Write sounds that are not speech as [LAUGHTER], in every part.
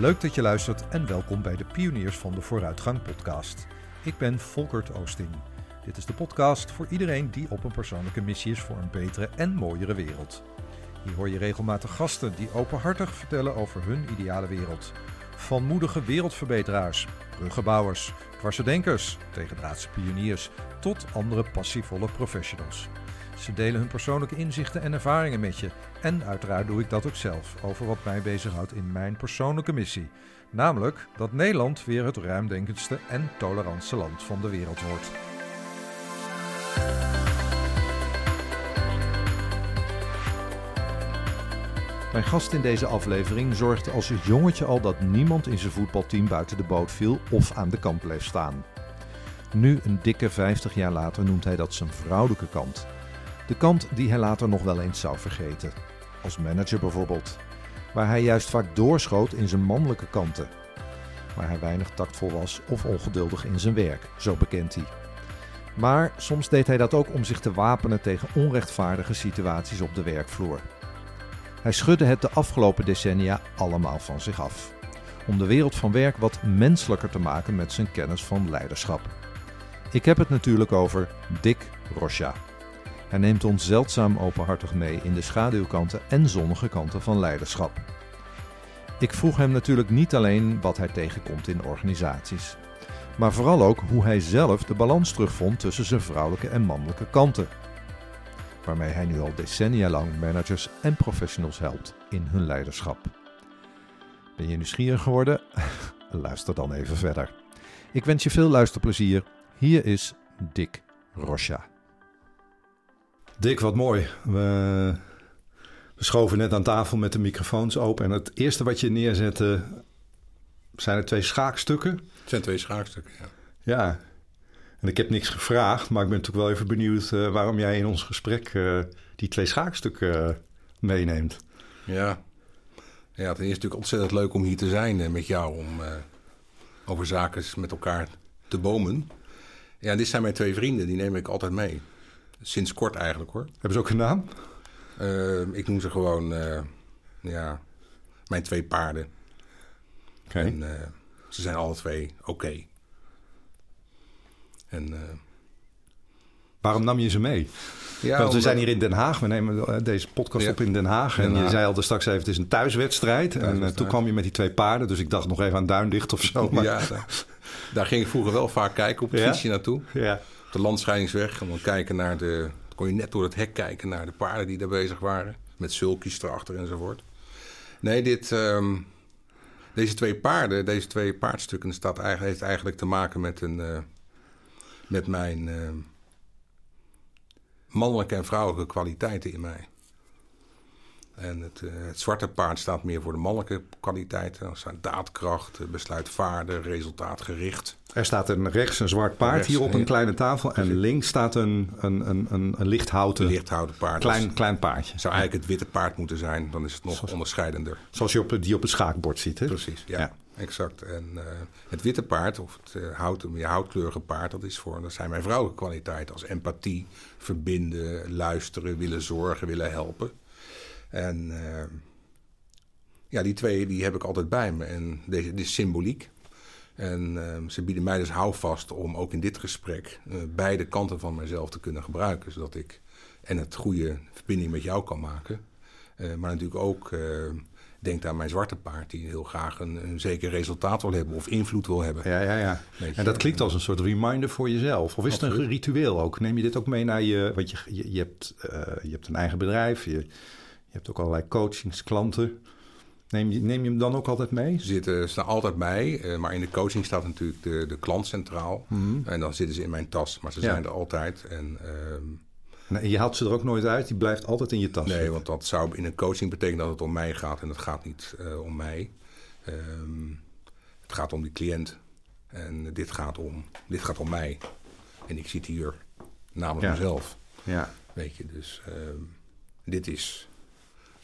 Leuk dat je luistert en welkom bij de Pioniers van de Vooruitgang podcast. Ik ben Volkert Oosting. Dit is de podcast voor iedereen die op een persoonlijke missie is voor een betere en mooiere wereld. Hier hoor je regelmatig gasten die openhartig vertellen over hun ideale wereld. Van moedige wereldverbeteraars, bruggenbouwers, dwarsdenkers, tegendraadse pioniers tot andere passievolle professionals. Ze delen hun persoonlijke inzichten en ervaringen met je. En uiteraard doe ik dat ook zelf over wat mij bezighoudt in mijn persoonlijke missie. Namelijk dat Nederland weer het ruimdenkendste en tolerantste land van de wereld wordt. Mijn gast in deze aflevering zorgde als jongetje al dat niemand in zijn voetbalteam buiten de boot viel of aan de kant bleef staan. Nu, een dikke 50 jaar later, noemt hij dat zijn vrouwelijke kant. De kant die hij later nog wel eens zou vergeten. Als manager bijvoorbeeld. Waar hij juist vaak doorschoot in zijn mannelijke kanten. Waar hij weinig tactvol was of ongeduldig in zijn werk, zo bekent hij. Maar soms deed hij dat ook om zich te wapenen tegen onrechtvaardige situaties op de werkvloer. Hij schudde het de afgelopen decennia allemaal van zich af. Om de wereld van werk wat menselijker te maken met zijn kennis van leiderschap. Ik heb het natuurlijk over Dick Rocha. Hij neemt ons zeldzaam openhartig mee in de schaduwkanten en zonnige kanten van leiderschap. Ik vroeg hem natuurlijk niet alleen wat hij tegenkomt in organisaties, maar vooral ook hoe hij zelf de balans terugvond tussen zijn vrouwelijke en mannelijke kanten. Waarmee hij nu al decennia lang managers en professionals helpt in hun leiderschap. Ben je nieuwsgierig geworden? [LAUGHS] Luister dan even verder. Ik wens je veel luisterplezier. Hier is Dick Rocha. Dick, wat mooi. We, we schoven net aan tafel met de microfoons open. En het eerste wat je neerzette zijn er twee schaakstukken. Het zijn twee schaakstukken, ja. Ja. En ik heb niks gevraagd, maar ik ben natuurlijk wel even benieuwd uh, waarom jij in ons gesprek uh, die twee schaakstukken uh, meeneemt. Ja. ja, het is natuurlijk ontzettend leuk om hier te zijn met jou, om over zaken met elkaar te bomen. Ja, dit zijn mijn twee vrienden, die neem ik altijd mee. Sinds kort eigenlijk hoor. Hebben ze ook een naam? Uh, ik noem ze gewoon, uh, ja, mijn twee paarden. Oké. En uh, ze zijn alle twee oké. Okay. En... Waarom nam je ze mee? Ja, Want we zijn hier in Den Haag. We nemen deze podcast ja. op in Den Haag. En je zei al de straks even, het is een thuiswedstrijd. En toen kwam je met die twee paarden. Dus ik dacht nog even aan Duindicht of zo. Maar... Ja, daar, daar, ging ik vroeger wel vaak kijken op het fietsje naartoe. Ja de landscheidingsweg. En dan kijken naar de. kon je net door het hek kijken naar de paarden die daar bezig waren. Met sulkies erachter enzovoort. Nee, dit, um, deze twee paarden, deze twee paardstukken, staat eigenlijk, heeft eigenlijk te maken met, een, uh, met mijn uh, mannelijke en vrouwelijke kwaliteiten in mij. En het, uh, het, zwarte paard staat meer voor de mannelijke kwaliteiten. Dat zijn daadkracht, besluitvaardig, resultaatgericht. Er staat een rechts een zwart paard hier op een kleine tafel. En links staat een, een, een, een, een lichthouten, lichthouten paard. Klein, klein paardje. Zou eigenlijk het witte paard moeten zijn. Dan is het nog zoals, onderscheidender. Zoals je op, die op het schaakbord ziet. Hè? Precies, ja. Exact. En uh, het witte paard, of het uh, houten, meer houtkleurige paard, dat, is voor, dat zijn mijn vrouwelijke kwaliteiten. Als empathie, verbinden, luisteren, willen zorgen, willen helpen. En uh, ja, die twee die heb ik altijd bij me. En deze, dit is symboliek. En uh, ze bieden mij dus houvast om ook in dit gesprek uh, beide kanten van mezelf te kunnen gebruiken. Zodat ik en het goede verbinding met jou kan maken. maar natuurlijk ook denk aan mijn zwarte paard, die heel graag een, een zeker resultaat wil hebben of invloed wil hebben. Ja, ja, ja. en dat klinkt als een soort reminder voor jezelf. Of is het een ritueel ook? Neem je dit ook mee naar je. Want je, je, je hebt, je hebt een eigen bedrijf. Je, je hebt ook allerlei coachingsklanten. Neem je, neem je hem dan ook altijd mee? Ze zitten, staan altijd bij, uh, maar in de coaching staat natuurlijk de, de klant centraal. Mm-hmm. En dan zitten ze in mijn tas, maar ze zijn er altijd. En, en je haalt ze er ook nooit uit, die blijft altijd in je tas. Nee, zitten. want dat zou in een coaching betekenen dat het om mij gaat. En het gaat niet uh, om mij. Um, het gaat om die cliënt. En dit gaat om, dit gaat om mij. En ik zit hier namelijk ja. mezelf. Ja. Weet je, dus ehm, dit is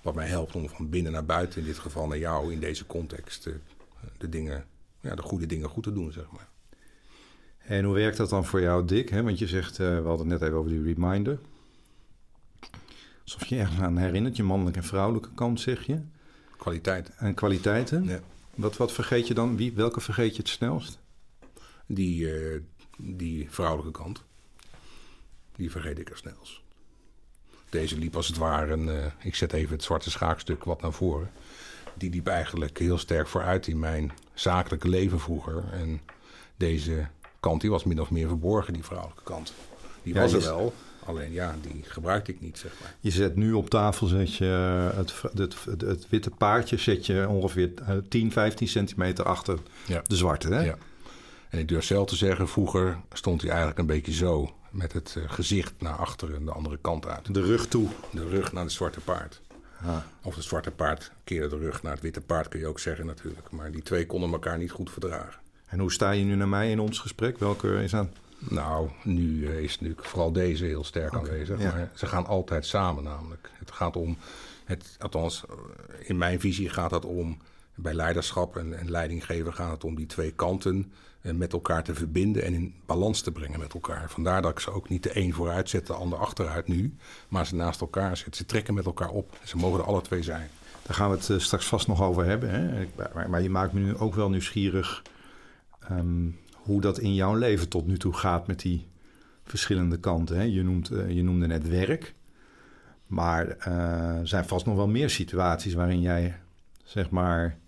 wat mij helpt om van binnen naar buiten, in dit geval naar jou, in deze context, de, de dingen, ja, de goede dingen goed te doen, zeg maar. En hoe werkt dat dan voor jou, Dick? Hè? Want je zegt, uh, we hadden het net even over die reminder. Alsof je ergens aan herinnert, je mannelijke en vrouwelijke kant, zeg je. Kwaliteit. En kwaliteiten. Ja. Wat, wat vergeet je dan? Wie, welke vergeet je het snelst? Die, eh, die vrouwelijke kant. Die vergeet ik er snelst. Deze liep als het ware, een, eh, ik zet even het zwarte schaakstuk wat naar voren. Die liep eigenlijk heel sterk vooruit in mijn zakelijke leven vroeger. En deze kant die was min of meer verborgen, die vrouwelijke kant. Die Ja, was er wel, alleen ja, die gebruikte ik niet, zeg maar. Je zet nu op tafel zet je het, het, het, het witte paardje zet je ongeveer eh, 10, 15 centimeter achter Ja. de zwarte. Hè? Ja. En ik durf zelf te zeggen, vroeger stond hij eigenlijk een beetje zo. Met het eh, gezicht naar achteren, de andere kant uit. De rug toe. De rug naar het zwarte paard. Ah. Of het zwarte paard keerde de rug naar het witte paard, kun je ook zeggen natuurlijk. Maar die twee konden elkaar niet goed verdragen. En hoe sta je nu naar mij in ons gesprek? Welke is aan? Nou, nu eh, is natuurlijk vooral deze heel sterk aanwezig. ja. Maar ze gaan altijd samen namelijk. Het gaat om, het, althans eh, in mijn visie gaat het om, bij leiderschap en, en leidinggeven gaat het om die twee kanten met elkaar te verbinden en in balans te brengen met elkaar. Vandaar dat ik ze ook niet de een vooruit zet, de ander achteruit nu, maar ze naast elkaar zet. Ze trekken met elkaar op. Ze mogen er alle twee zijn. Daar gaan we het eh, straks vast nog over hebben. Hè? Maar, je maakt me nu ook wel nieuwsgierig ehm, hoe dat in jouw leven tot nu toe gaat met die verschillende kanten. Hè? Je, noemt, eh, je noemde net werk. Maar eh, er zijn vast nog wel meer situaties waarin jij, zeg maar,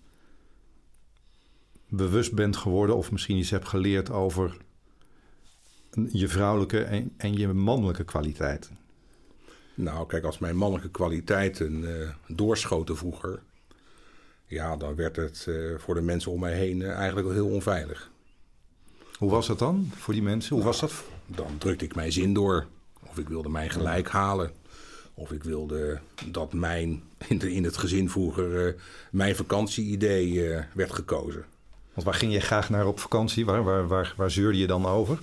bewust bent geworden of misschien iets hebt geleerd over je vrouwelijke en, en je mannelijke kwaliteiten. Nou, kijk, als mijn mannelijke kwaliteiten eh, doorschoten vroeger, ja, dan werd het eh, voor de mensen om mij heen eh, eigenlijk wel heel onveilig. Hoe was dat dan voor die mensen? Hoe was dat? Dan drukte ik mijn zin door. Of ik wilde mijn gelijk halen. Of ik wilde dat mijn, in, het gezin vroeger, mijn vakantieidee werd gekozen. Want waar ging je graag naar op vakantie? Waar, waar, waar, waar zeurde je dan over?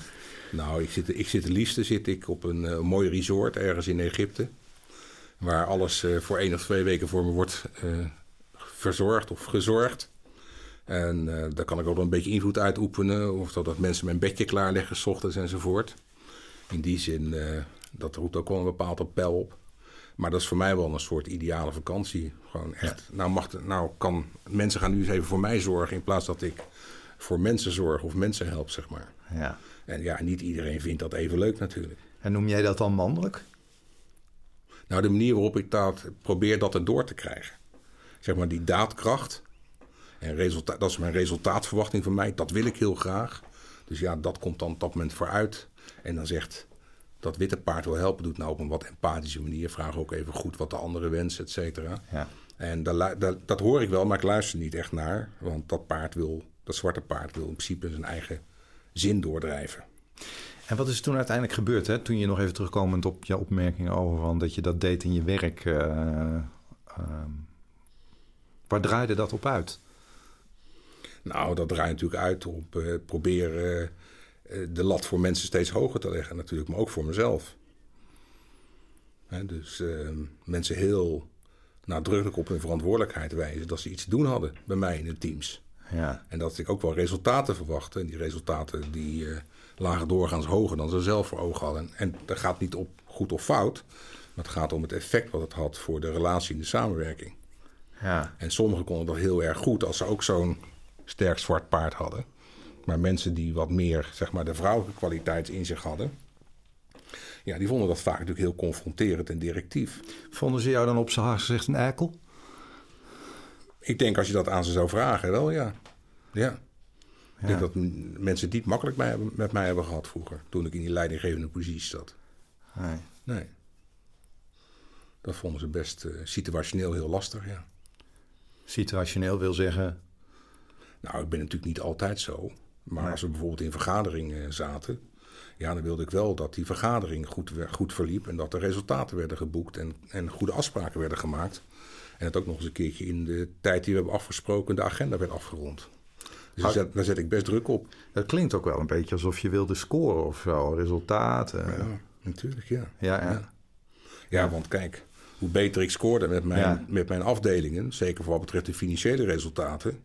Nou, ik zit, ik zit het liefste zit ik op een eh, mooi resort ergens in Egypte. Waar alles eh, voor één of twee weken voor me wordt eh, verzorgd of gezorgd. En daar kan ik ook wel een beetje invloed uitoefenen. Of dat, dat mensen mijn bedje klaarleggen, s ochtends enzovoort. In die zin, dat roept ook wel een bepaald appel op. Maar dat is voor mij wel een soort ideale vakantie. Gewoon echt. Nou, mag, nou kan mensen gaan nu eens even voor mij zorgen. In plaats dat ik voor mensen zorg of mensen help, zeg maar. Ja. En ja, niet iedereen vindt dat even leuk natuurlijk. En noem jij dat dan mannelijk? Nou, de manier waarop ik dat probeer dat erdoor te krijgen. Zeg maar die daadkracht. En resultaat, dat is mijn resultaatverwachting van mij. Dat wil ik heel graag. Dus ja, dat komt dan op dat moment vooruit. En dan zegt dat witte paard wil helpen. Doet nou op een wat empathische manier. Vraag ook even goed wat de anderen wensen, et cetera. Ja. En daar, lu- daar- dat hoor ik wel, maar ik luister niet echt naar. Want dat paard wil, dat zwarte paard wil in principe zijn eigen zin doordrijven. En wat is toen uiteindelijk gebeurd? Hè? Toen je nog even terugkomend op je opmerkingen over van dat je dat deed in je werk. ehm, waar draaide dat op uit? Nou, dat draait natuurlijk uit op eh, proberen de lat voor mensen steeds hoger te leggen, natuurlijk, maar ook voor mezelf. Dus eh, mensen heel nadrukkelijk op hun verantwoordelijkheid wijzen dat ze iets te doen hadden bij mij in de teams. Ja. En dat ik ook wel resultaten verwachtte. En die resultaten die eh, lagen doorgaans hoger dan ze zelf voor ogen hadden. En dat gaat niet op goed of fout, maar het gaat om het effect wat het had voor de relatie en de samenwerking. Ja. En sommigen konden dat heel erg goed als ze ook zo'n sterk zwart paard hadden. Maar mensen die wat meer, zeg maar, de vrouwelijke kwaliteit in zich hadden. Ja, die vonden dat vaak natuurlijk heel confronterend en directief. Vonden ze jou dan op zijn gezegd een eikel? Ik denk als je dat aan ze zou vragen, wel ja. Ja. Ik denk dat mensen het niet makkelijk mij hebben- met mij hebben gehad vroeger. Toen ik in die leidinggevende positie zat. Nee. Nee. Dat vonden ze best eh, situationeel heel lastig, ja. Situationeel wil zeggen. Nou, ik ben natuurlijk niet altijd zo. Maar als we bijvoorbeeld in vergaderingen zaten... ja, dan wilde ik wel dat die vergadering goed, goed verliep... en dat er resultaten werden geboekt en, en goede afspraken werden gemaakt. En dat ook nog eens een keertje in de tijd die we hebben afgesproken... de agenda werd afgerond. Dus daar zet, daar zet ik best druk op. Dat klinkt ook wel een beetje alsof je wilde scoren of zo. Resultaten. Ja, natuurlijk, ja. Ja, ja. Ja. Ja, want kijk, hoe beter ik scoorde met mijn, Ja. met mijn afdelingen, zeker voor wat betreft de financiële resultaten,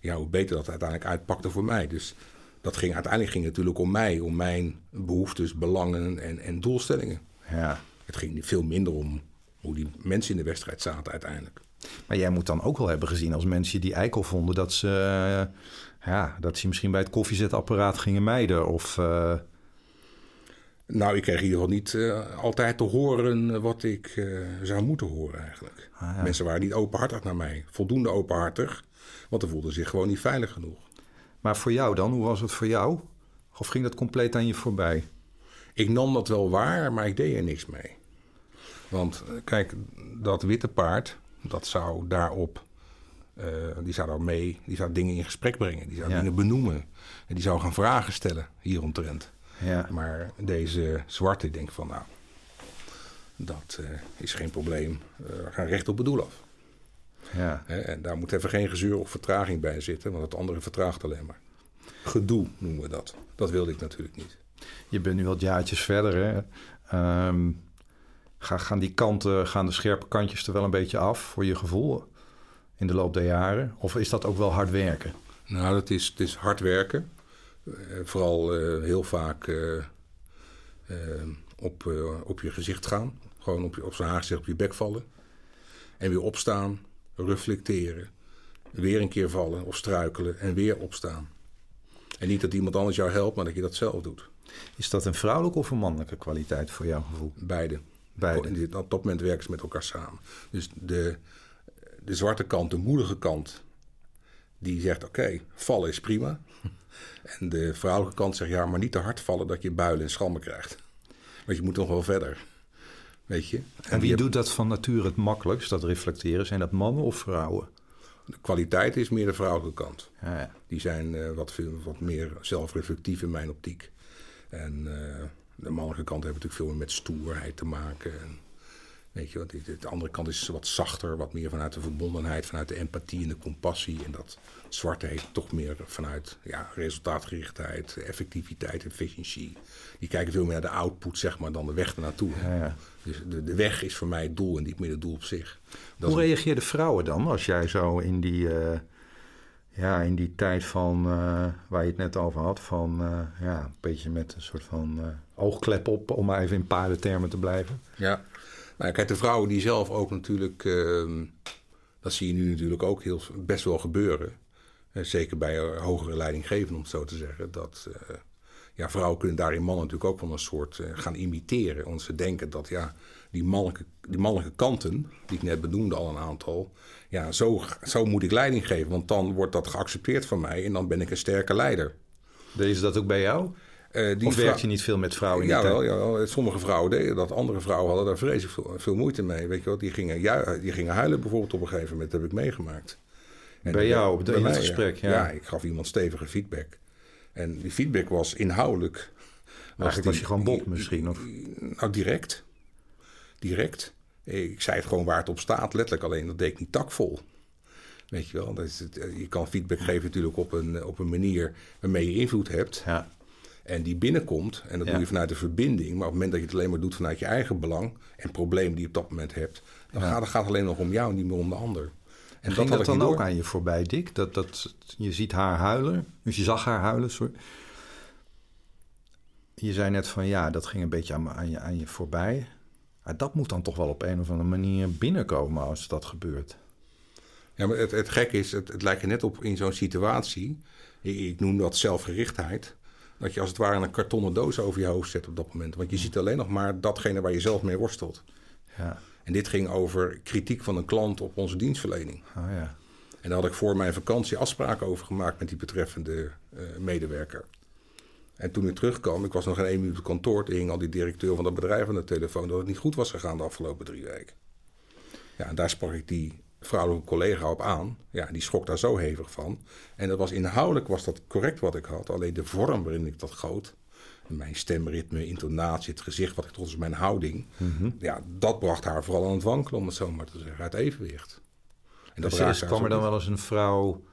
ja, hoe beter dat uiteindelijk uitpakte voor mij. Dus dat ging, uiteindelijk ging het natuurlijk om mij, om mijn behoeftes, belangen en, en doelstellingen. ja. Het ging veel minder om hoe die mensen in de wedstrijd zaten uiteindelijk. Maar jij moet dan ook wel hebben gezien als mensen die eikel vonden dat ze, eh, ja, dat ze misschien bij het koffiezetapparaat gingen mijden. Of, uh... Nou, ik kreeg in ieder geval niet uh, altijd te horen wat ik zou moeten horen eigenlijk. Ah, ja. Mensen waren niet openhartig naar mij, voldoende openhartig, want ze voelden zich gewoon niet veilig genoeg. Maar voor jou dan, hoe was het voor jou? Of ging dat compleet aan je voorbij? Ik nam dat wel waar, maar ik deed er niks mee. Want kijk, dat witte paard, dat zou daarop, uh, die zou daar mee, die zou dingen in gesprek brengen, die zou dingen benoemen. En die zou gaan vragen stellen hieromtrent. Ja. Maar deze zwarte denkt van, nou, dat uh, is geen probleem. Uh, we gaan recht op het doel af. Ja. En daar moet even geen gezeur of vertraging bij zitten, want het andere vertraagt alleen maar. Gedoe noemen we dat. Dat wilde ik natuurlijk niet. Je bent nu wat jaartjes verder. Hè? Um, gaan die kanten, gaan de scherpe kantjes er wel een beetje af voor je gevoel in de loop der jaren? Of is dat ook wel hard werken? Nou, het is, het is hard werken. Uh, vooral uh, heel vaak uh, op, op je gezicht gaan. Gewoon op, je, op zijn haar op je bek vallen. En weer opstaan, reflecteren. Weer een keer vallen of struikelen en weer opstaan. En niet dat iemand anders jou helpt, maar dat je dat zelf doet. Is dat een vrouwelijke of een mannelijke kwaliteit voor jouw gevoel? Beide. Beide. Op dat moment werken ze met elkaar samen. Dus de, de zwarte kant, de moedige kant, die zegt: Oké, vallen is prima. [LAUGHS] En de vrouwelijke kant zegt: Ja, maar niet te hard vallen dat je builen en schrammen krijgt. Want je moet nog wel verder. Weet je? En, wie doet dat van nature het makkelijkst, dat reflecteren? Zijn dat mannen of vrouwen? De kwaliteit is meer de vrouwelijke kant. Ja, Die zijn uh, wat, veel, wat meer zelfreflectief in mijn optiek. En uh, de mannelijke kant heeft natuurlijk veel meer met stoerheid te maken. En, weet je wat, de andere kant is wat zachter, wat meer vanuit de verbondenheid, vanuit de empathie en de compassie. En dat zwarte heeft toch meer vanuit ja, resultaatgerichtheid, effectiviteit, efficiëntie. Die kijken veel meer naar de output, zeg maar, dan de weg ernaartoe. Ja, ja. Dus de, de weg is voor mij het doel en niet meer het doel op zich. Dat Hoe reageerden vrouwen dan als jij zo in die. Uh ja, in die tijd van, uh, waar je het net over had, van uh, ja, een beetje met een soort van oogklep op, om maar even in paardentermen te blijven. Ja, nou kijk, de vrouwen die zelf ook natuurlijk, ehm, dat zie je nu natuurlijk ook heel, best wel gebeuren. Zeker bij hogere leidinggevenden, om het zo te zeggen. Dat ja, vrouwen kunnen daarin mannen natuurlijk ook wel een soort gaan imiteren. Want ze denken dat ja, die mannelijke, die mannelijke kanten, die ik net benoemde al een aantal, ja, zo, zo moet ik leiding geven. Want dan wordt dat geaccepteerd van mij en dan ben ik een sterke leider. Deze dat ook bij jou? Uh, die of werk je niet veel met vrouwen? In ja, wel, ja, sommige vrouwen deden dat. Andere vrouwen hadden daar vreselijk veel, veel, moeite mee. Weet je wat? Die gingen, die gingen huilen bijvoorbeeld op een gegeven moment. Dat heb ik meegemaakt. En bij jou, op het gesprek? Ja. ja. ik gaf iemand stevige feedback. En die feedback was inhoudelijk. Eigenlijk was je gewoon bot misschien? Of? Nou, direct. Direct. Ik zei het gewoon waar het op staat, letterlijk alleen. Dat deed ik niet takvol. Weet je wel, dat is het, je kan feedback geven natuurlijk op een, op een manier waarmee je invloed hebt. Ja. En die binnenkomt, en dat doe je vanuit de verbinding. Maar op het moment dat je het alleen maar doet vanuit je eigen belang en probleem die je op dat moment hebt, dan gaat, het gaat alleen nog om jou, niet meer om de ander. En Ging dat, dat dan ook aan je voorbij, Dick? Dat, dat, je ziet haar huilen, dus je zag haar huilen, sorry. Je zei net van ja, dat ging een beetje aan, aan, je, aan je voorbij dat moet dan toch wel op een of andere manier binnenkomen als dat gebeurt. Ja, maar het, het gek is, het, het lijkt er net op in zo'n situatie. Ik, ik, noem dat zelfgerichtheid. Dat je als het ware een kartonnen doos over je hoofd zet op dat moment. Want je ziet alleen nog maar datgene waar je zelf mee worstelt. Ja. En dit ging over kritiek van een klant op onze dienstverlening. Oh, ja. En daar had ik voor mijn vakantie afspraken over gemaakt met die betreffende uh, medewerker. En toen ik terugkwam, ik was nog geen één minuut op kantoor, toen hing al die directeur van dat bedrijf aan de telefoon dat het niet goed was gegaan de afgelopen drie weken. Ja, en daar sprak ik die vrouwelijke collega op aan. Ja, die schrok daar zo hevig van. En dat was inhoudelijk was dat correct wat ik had, alleen de vorm waarin ik dat goot. Mijn stemritme, intonatie, het gezicht wat ik trots mijn houding. Mhm. Ja, dat bracht haar vooral aan het wankelen, om het zo maar te zeggen, uit evenwicht. En dat kwam er dan wel eens een vrouw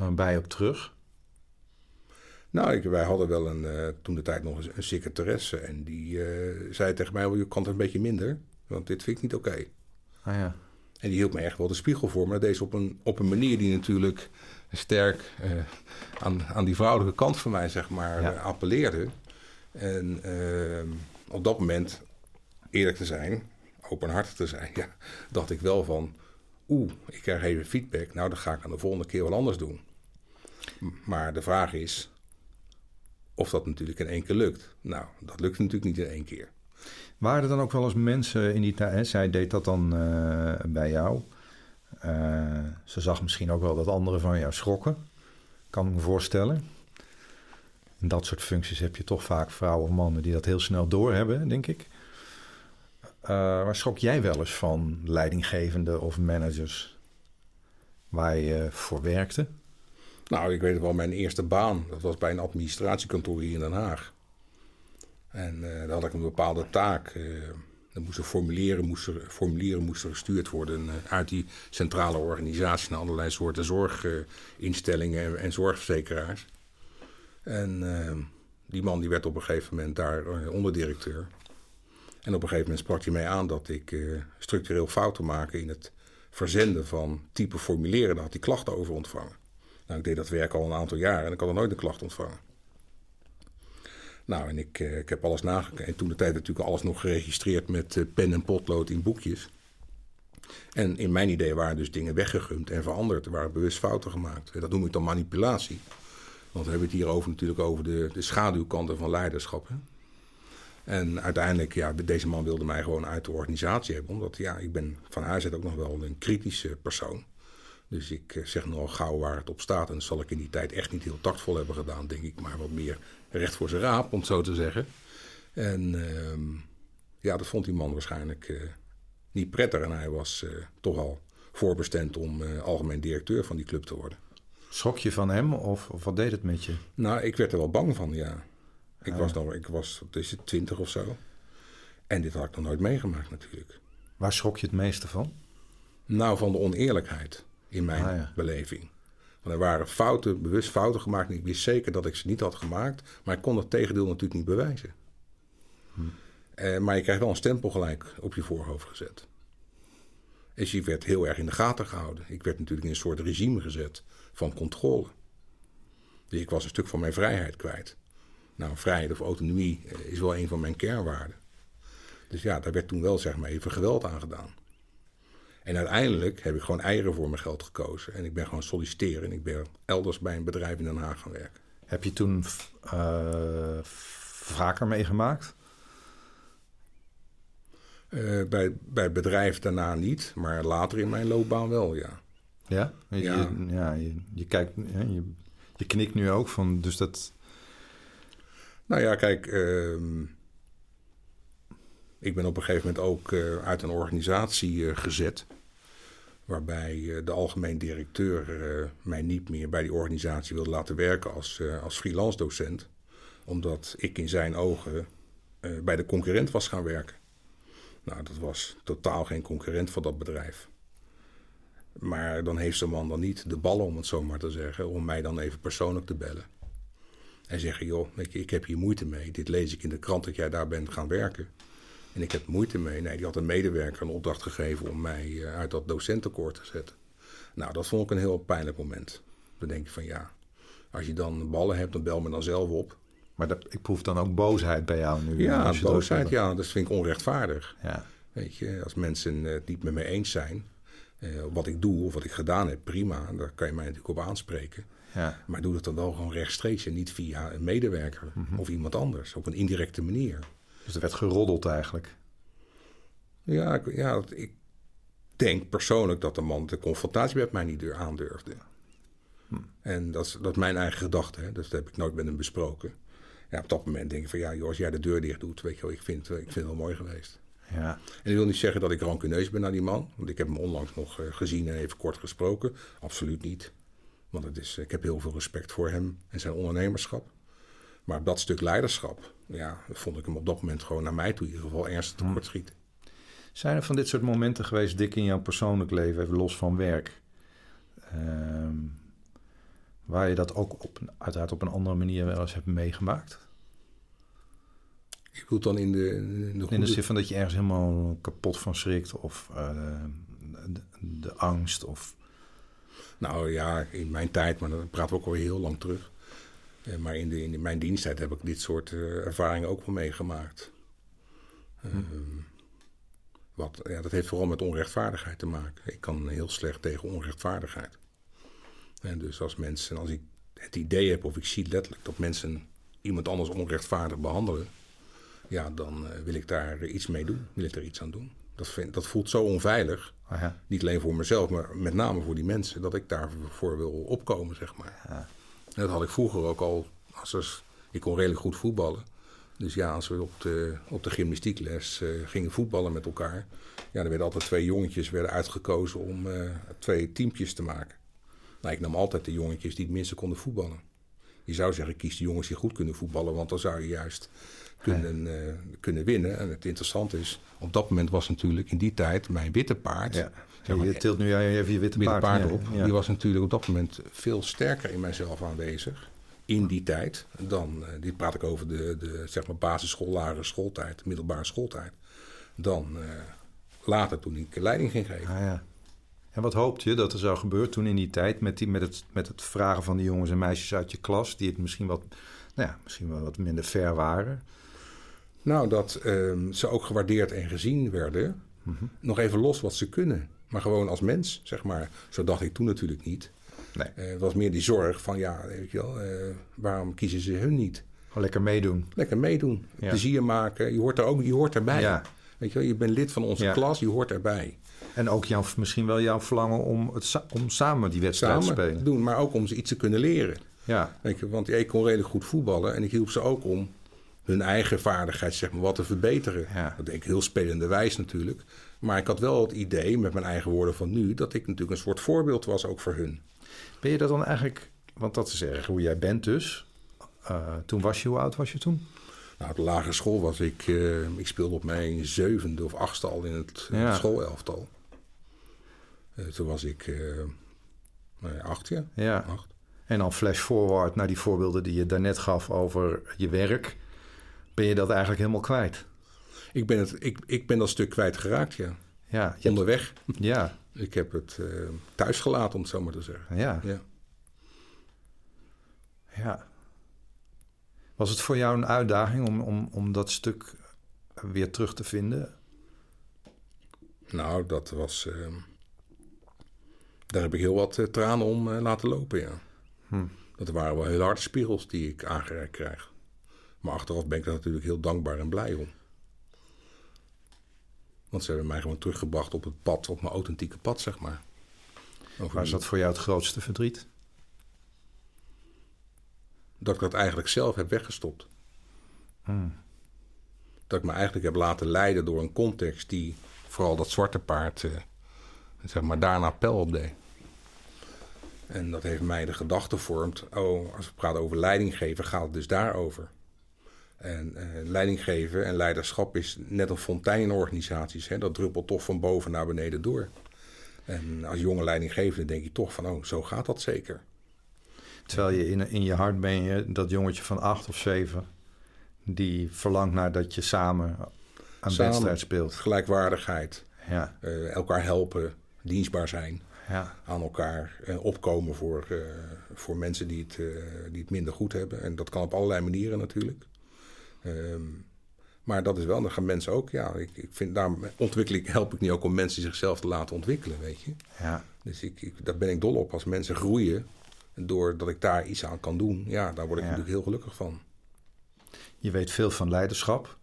uh, bij op terug? Nou, ik, wij hadden wel een, uh, toen de tijd nog een, een secretaresse. En die uh, zei tegen mij, je kan het een beetje minder. Want dit vind ik niet oké. Ah, ja. En die hield me echt wel de spiegel voor. Maar deze op een, op een manier die natuurlijk sterk aan, aan die vrouwelijke kant van mij, zeg maar, appelleerde. En op dat moment, eerlijk te zijn, openhartig te zijn, [LAUGHS] ja, dacht ik wel van... oeh, ik krijg even feedback. Nou, dan ga ik aan de volgende keer wel anders doen. Maar de vraag is of dat natuurlijk in één keer lukt. Nou, dat lukt natuurlijk niet in één keer. Waren er dan ook wel eens mensen in die tijd, zij deed dat dan uh, bij jou. Uh, ze zag misschien ook wel dat anderen van jou schrokken. Kan ik me voorstellen. In dat soort functies heb je toch vaak vrouwen of mannen die dat heel snel doorhebben, denk ik. Uh, waar schrok jij wel eens van leidinggevende of managers waar je voor werkte? Nou, ik weet wel, mijn eerste baan, dat was bij een administratiekantoor hier in Den Haag. En uh, daar had ik een bepaalde taak. Uh, er moesten formulieren, moesten, formulieren moesten gestuurd worden uit die centrale organisatie naar allerlei soorten zorginstellingen en, en zorgverzekeraars. En die man die werd op een gegeven moment daar onderdirecteur. En op een gegeven moment sprak hij mij aan dat ik structureel fouten maakte in het verzenden van type formulieren. Daar had hij klachten over ontvangen. Nou, ik deed dat werk al een aantal jaar en ik had er nooit een klacht ontvangen. Nou, en ik, eh, ik heb alles nagekeken. En toen de tijd natuurlijk alles nog geregistreerd met eh, pen en potlood in boekjes. En in mijn idee waren dus dingen weggegumd en veranderd. Er waren bewust fouten gemaakt. Dat noem ik dan manipulatie. Want we hebben het hier over, natuurlijk over de, de schaduwkanten van leiderschap. Hè? En uiteindelijk, ja, deze man wilde mij gewoon uit de organisatie hebben. Omdat, ja, ik ben van huis ook nog wel een kritische persoon. Dus ik eh, zeg nogal gauw waar het op staat. En dat zal ik in die tijd echt niet heel tactvol hebben gedaan, denk ik. Maar wat meer recht voor zijn raap, om het zo te zeggen. En uh, ja, dat vond die man waarschijnlijk uh, niet prettig. En hij was uh, toch al voorbestemd om algemeen directeur van die club te worden. Schrok je van hem of, of, wat deed het met je? Nou, ik werd er wel bang van, ja. Ik ah, was nog, ik was, is het twintig of zo. En dit had ik nog nooit meegemaakt natuurlijk. Waar schrok je het meeste van? Nou, van de oneerlijkheid in mijn ah, ja. beleving. Want er waren fouten, bewust fouten gemaakt. En ik wist zeker dat ik ze niet had gemaakt. Maar ik kon het tegendeel natuurlijk niet bewijzen. Hm. Eh, maar je krijgt wel een stempel gelijk op je voorhoofd gezet. Dus je werd heel erg in de gaten gehouden. Ik werd natuurlijk in een soort regime gezet van controle. Dus ik was een stuk van mijn vrijheid kwijt. Nou, vrijheid of autonomie eh, is wel een van mijn kernwaarden. Dus ja, daar werd toen wel zeg maar even geweld aan gedaan. En uiteindelijk heb ik gewoon eieren voor mijn geld gekozen. En ik ben gewoon solliciteren. En ik ben elders bij een bedrijf in Den Haag gaan werken. Heb je toen uh, vaker meegemaakt? Uh, bij, bij het bedrijf daarna niet, maar later in mijn loopbaan wel, ja. Ja? Je, ja. Je, ja, je, je kijkt, je, je knikt nu ook van, dus dat... Nou ja, kijk, uh, ik ben op een gegeven moment ook uh, uit een organisatie gezet waarbij eh, de algemeen directeur eh, mij niet meer bij die organisatie wilde laten werken als, eh, als freelance docent, omdat ik in zijn ogen bij de concurrent was gaan werken. Nou, dat was totaal geen concurrent van dat bedrijf. Maar dan heeft zo'n man dan niet de ballen, om het zo maar te zeggen, om mij dan even persoonlijk te bellen. En zeggen, joh, ik heb hier moeite mee. Dit lees ik in de krant dat jij daar bent gaan werken. En ik heb moeite mee. Nee, die had een medewerker een opdracht gegeven om mij eh, uit dat docentenkoord te zetten. Nou, dat vond ik een heel pijnlijk moment. Dan denk je van ja, als je dan ballen hebt, dan bel me dan zelf op. Maar dat, ik proef dan ook boosheid bij jou nu. Ja, boosheid, ja. Dat vind ik onrechtvaardig. Ja. Weet je, als mensen het niet met me eens zijn, eh, wat ik doe of wat ik gedaan heb, prima. Daar kan je mij natuurlijk op aanspreken. Ja. Maar doe dat dan wel gewoon rechtstreeks en niet via een medewerker mhm. of iemand anders. Op een indirecte manier. Dus er werd geroddeld eigenlijk. Ja, ik, ja, ik denk persoonlijk dat de man de confrontatie met mij niet aandurfde. Hm. En dat is, dat mijn eigen gedachte, hè? Dus dat heb ik nooit met hem besproken. Ja, op dat moment denk ik van ja, joh, als jij de deur dicht doet, weet je wel, ik vind, ik vind het wel mooi geweest. Ja. En ik wil niet zeggen dat ik rancuneus ben naar die man, want ik heb hem onlangs nog eh, gezien en even kort gesproken. Absoluut niet. Want het is, ik heb heel veel respect voor hem en zijn ondernemerschap. Maar dat stuk leiderschap, ja, vond ik hem op dat moment gewoon naar mij toe in ieder geval ernstig tekort hm. schieten. Zijn er van dit soort momenten geweest, dik in jouw persoonlijk leven, even los van werk, uh, waar je dat ook op, uiteraard op een andere manier wel eens hebt meegemaakt? Je bedoelt dan in de, in de, in de zin van dat je ergens helemaal kapot van schrikt of uh, de, de, angst of... Nou ja, in mijn tijd, maar dan praten we ook alweer heel lang terug. Eh, maar in, de, in mijn diensttijd heb ik dit soort uh, ervaringen ook wel meegemaakt. Hm. Uh, Wat, ja, dat heeft vooral met onrechtvaardigheid te maken. Ik kan heel slecht tegen onrechtvaardigheid. En dus als mensen, als ik het idee heb of ik zie letterlijk dat mensen iemand anders onrechtvaardig behandelen, ja, dan uh, wil ik daar iets mee doen. Wil ik er iets aan doen. Dat, vind, dat voelt zo onveilig. Ja. Niet alleen voor mezelf, maar met name voor die mensen. Dat ik daarvoor wil opkomen, zeg maar. Ja. En dat had ik vroeger ook al. Als er, ik kon redelijk goed voetballen. Dus ja, als we op de, op de gymnastiekles uh, gingen voetballen met elkaar. Ja, dan werden altijd twee jongetjes werden uitgekozen om uh, twee teampjes te maken. Nou, ik nam altijd de jongetjes die het minste konden voetballen. Je zou zeggen, kies de jongens die goed kunnen voetballen, want dan zou je juist kunnen, uh, kunnen winnen. En het interessante is, op dat moment was natuurlijk in die tijd mijn witte paard. Ja. Zeg maar, je tilt nu even je witte paard, op. ja. Die was natuurlijk op dat moment veel sterker in mijzelf aanwezig. In die tijd. Dan, uh, dit praat ik over de, de zeg maar basisschool, lagere schooltijd, middelbare schooltijd. Dan uh, later toen ik leiding ging geven. Ah, ja. En wat hoopte je dat er zou gebeuren toen in die tijd met, die, met, het, met het vragen van de jongens en meisjes uit je klas, die het misschien wat, nou ja, misschien wel wat minder ver waren? Nou, dat uh, ze ook gewaardeerd en gezien werden. Mm -hmm. Nog even los wat ze kunnen. Maar gewoon als mens, zeg maar. Zo dacht ik toen natuurlijk niet. Nee. Uh, het was meer die zorg van, ja, weet je wel, uh, waarom kiezen ze hun niet? Gewoon lekker meedoen. Lekker meedoen. Ja. Plezier maken. Je hoort er ook je hoort erbij. Ja. Weet je wel, je bent lid van onze Ja. klas, je hoort erbij. En ook jouw, misschien wel jouw verlangen om, het, om samen die wedstrijd Samen te spelen. doen, maar ook om ze iets te kunnen leren. Ja, Weet je, want ik kon redelijk goed voetballen en ik hielp ze ook om hun eigen vaardigheid zeg maar, wat te verbeteren. Ja. Dat deed ik heel spelende wijs natuurlijk. Maar ik had wel het idee, met mijn eigen woorden van nu, dat ik natuurlijk een soort voorbeeld was ook voor hun. ben je dat dan eigenlijk, want dat is erg hoe jij bent dus. Uh, toen was je, hoe oud was je toen? Nou, op de lagere school was ik, uh, ik speelde op mijn zevende of achtste al in het, Ja. het schoolelftal. Uh, toen was ik nou ja, acht jaar. Ja. Acht. En dan flash forward naar die voorbeelden die je daarnet gaf over je werk. Ben je dat eigenlijk helemaal kwijt? Ik ben, het, ik, ik ben dat stuk kwijtgeraakt, ja. Ja, hebt- Onderweg. ja, Ik heb het uh, thuis gelaten, om het zo maar te zeggen. ja, Ja. ja. Was het voor jou een uitdaging om, om, om dat stuk weer terug te vinden? Nou, dat was. Uh, daar heb ik heel wat uh, tranen om uh, laten lopen, ja. Hm. Dat waren wel heel harde spiegels die ik aangereikt krijg. Maar achteraf ben ik er natuurlijk heel dankbaar en blij om. Want ze hebben mij gewoon teruggebracht op het pad, op mijn authentieke pad, zeg maar. Over Waar is dat voor jou het grootste verdriet? Dat ik dat eigenlijk zelf heb weggestopt. Hm. Dat ik me eigenlijk heb laten leiden door een context die vooral dat zwarte paard, eh, zeg maar, daarna pijl op deed. En dat heeft mij de gedachte gevormd, oh, als we praten over leidinggeven, gaat het dus daarover. En eh, leidinggeven en leiderschap is net een fontein in organisaties. Hè? Dat druppelt toch van boven naar beneden door. En als jonge leidinggevende denk je toch van, oh, zo gaat dat zeker. Terwijl je in, in je hart ben je dat jongetje van acht of zeven... die verlangt naar dat je samen een Samen. wedstrijd speelt. Gelijkwaardigheid, Ja, eh, elkaar helpen, dienstbaar zijn. ja, aan elkaar eh, opkomen voor, eh, voor mensen die het, eh, die het minder goed hebben. En dat kan op allerlei manieren natuurlijk. Ehm, maar dat is wel, dan gaan mensen ook, ja, ik, ik vind, daar ontwikkel ik, help ik niet ook om mensen zichzelf te laten ontwikkelen, weet je. ja. Dus ik, ik, daar ben ik dol op. Als mensen groeien, doordat ik daar iets aan kan doen, ja, daar word ik Ja. natuurlijk heel gelukkig van. Je weet veel van leiderschap.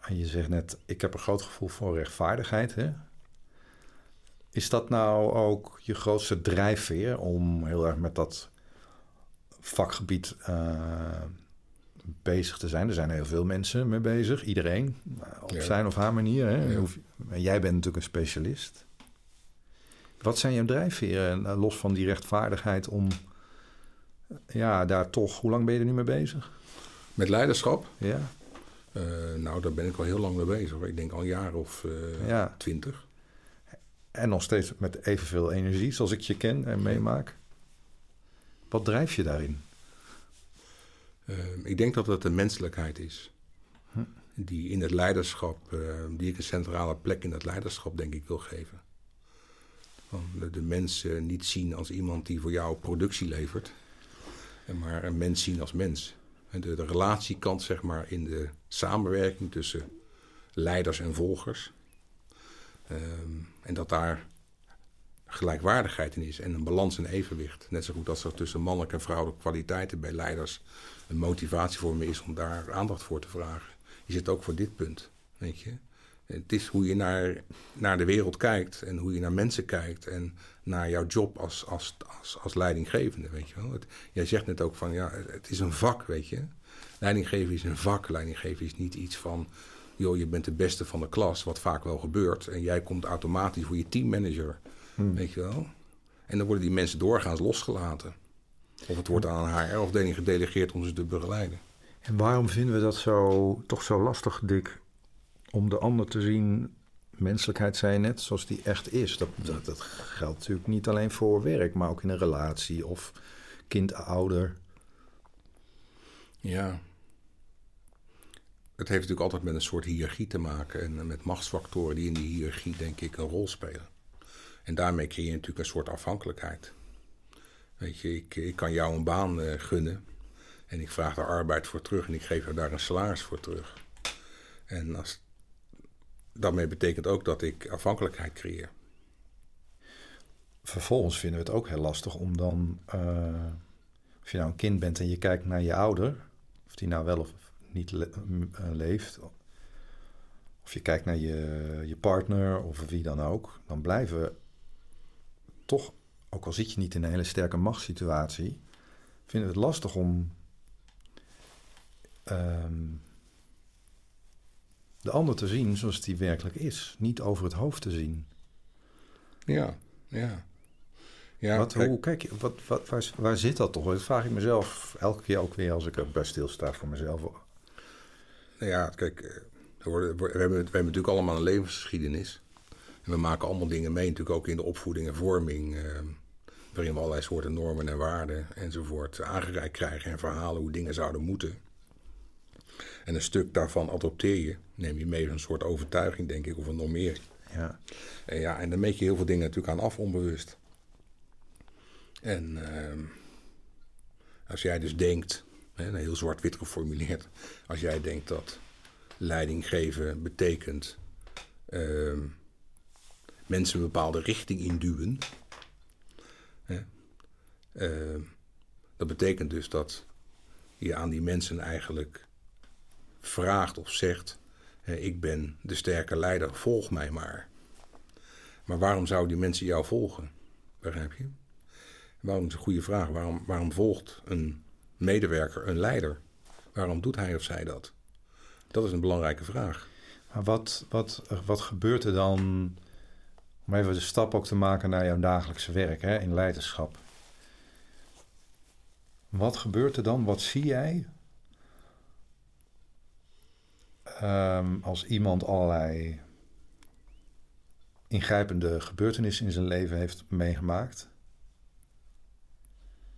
En je zegt net, ik heb een groot gevoel voor rechtvaardigheid. Hè? Is dat nou ook je grootste drijfveer om heel erg met dat vakgebied eh, bezig te zijn? Er zijn heel veel mensen mee bezig, iedereen, eh, op Ja. zijn of haar manier. Hè? Ja. Jij bent natuurlijk een specialist. Wat zijn jouw drijfveren, eh, los van die rechtvaardigheid, om ja, daar toch... Hoe lang ben je er nu mee bezig? Met leiderschap, Ja, nou, daar ben ik al heel lang mee bezig. Ik denk al een jaar of ja. En nog steeds met evenveel energie, zoals ik je ken en meemaak. Wat drijft je daarin? Uh, ik denk dat het de menselijkheid is. Die in het leiderschap, uh, die ik een centrale plek in het leiderschap, denk ik, wil geven. Van de, mensen niet zien als iemand die voor jou productie levert, maar een mens zien als mens. En de, de relatiekant, zeg maar, in de samenwerking tussen leiders en volgers, Ehm, en dat daar gelijkwaardigheid in is en een balans en evenwicht. Net zo goed als er tussen mannelijke en vrouwelijke kwaliteiten bij leiders een motivatie voor me is om daar aandacht voor te vragen. Is het ook voor dit punt, weet je? Het is hoe je naar, naar de wereld kijkt en hoe je naar mensen kijkt en naar jouw job als, als, als, als leidinggevende, weet je wel. Jij zegt net ook van, ja, het is een vak, weet je. Leidinggeven is een vak. Leidinggeven is niet iets van, joh, je bent de beste van de klas, wat vaak wel gebeurt. En jij komt automatisch voor je teammanager, hmm. weet je wel. En dan worden die mensen doorgaans losgelaten. Of het wordt aan een HR-afdeling gedelegeerd om ze te begeleiden. En waarom vinden we dat zo, toch zo lastig, Dick, om de ander te zien menselijkheid zijn net zoals die echt is. Dat, dat, dat, geldt natuurlijk niet alleen voor werk, maar ook in een relatie of kind-ouder. Ja. Het heeft natuurlijk altijd met een soort hiërarchie te maken en met machtsfactoren die in die hiërarchie, denk ik, een rol spelen. En daarmee creëer je natuurlijk een soort afhankelijkheid. Weet je, ik, ik kan jou een baan uh, gunnen en ik vraag daar arbeid voor terug en ik geef er daar een salaris voor terug. En als daarmee betekent ook dat ik afhankelijkheid creëer. Vervolgens vinden we het ook heel lastig om dan, als je nou een kind bent en je kijkt naar je ouder, of die nou wel of niet eh, leeft, of je kijkt naar je, je partner of wie dan ook, dan blijven toch, ook al zit je niet in een hele sterke machtssituatie, vinden we het lastig om ehm, de ander te zien zoals die werkelijk is. Niet over het hoofd te zien. Ja, ja. ja wat, kijk, hoe, kijk wat, wat, waar, waar zit dat toch? Dat vraag ik mezelf elke keer ook weer als ik er bij stilsta voor mezelf. Nou ja, kijk, eh, we, worden, we, hebben, we hebben natuurlijk allemaal een levensgeschiedenis. En we maken allemaal dingen mee, natuurlijk ook in de opvoeding en vorming. Eh, waarin we allerlei soorten normen en waarden enzovoort aangereikt krijgen en verhalen hoe dingen zouden moeten. En een stuk daarvan adopteer je, neem je mee een soort overtuiging, denk ik, of een normering. Ja. En, ja, en dan meet je heel veel dingen natuurlijk aan af, onbewust. En uh, als jij dus denkt, heel zwart-wit geformuleerd, als jij denkt dat leiding geven betekent uh, mensen een bepaalde richting induwen, uh, dat betekent dus dat je aan die mensen eigenlijk vraagt of zegt: Ik ben de sterke leider, volg mij maar. Maar waarom zouden die mensen jou volgen? Begrijp je? Waarom is een goede vraag? Waarom, waarom volgt een medewerker een leider? Waarom doet hij of zij dat? Dat is een belangrijke vraag. Maar wat, wat, wat gebeurt er dan, om even de stap ook te maken naar jouw dagelijkse werk hè, in leiderschap? Wat gebeurt er dan? Wat zie jij Ehm, als iemand allerlei ingrijpende gebeurtenissen in zijn leven heeft meegemaakt.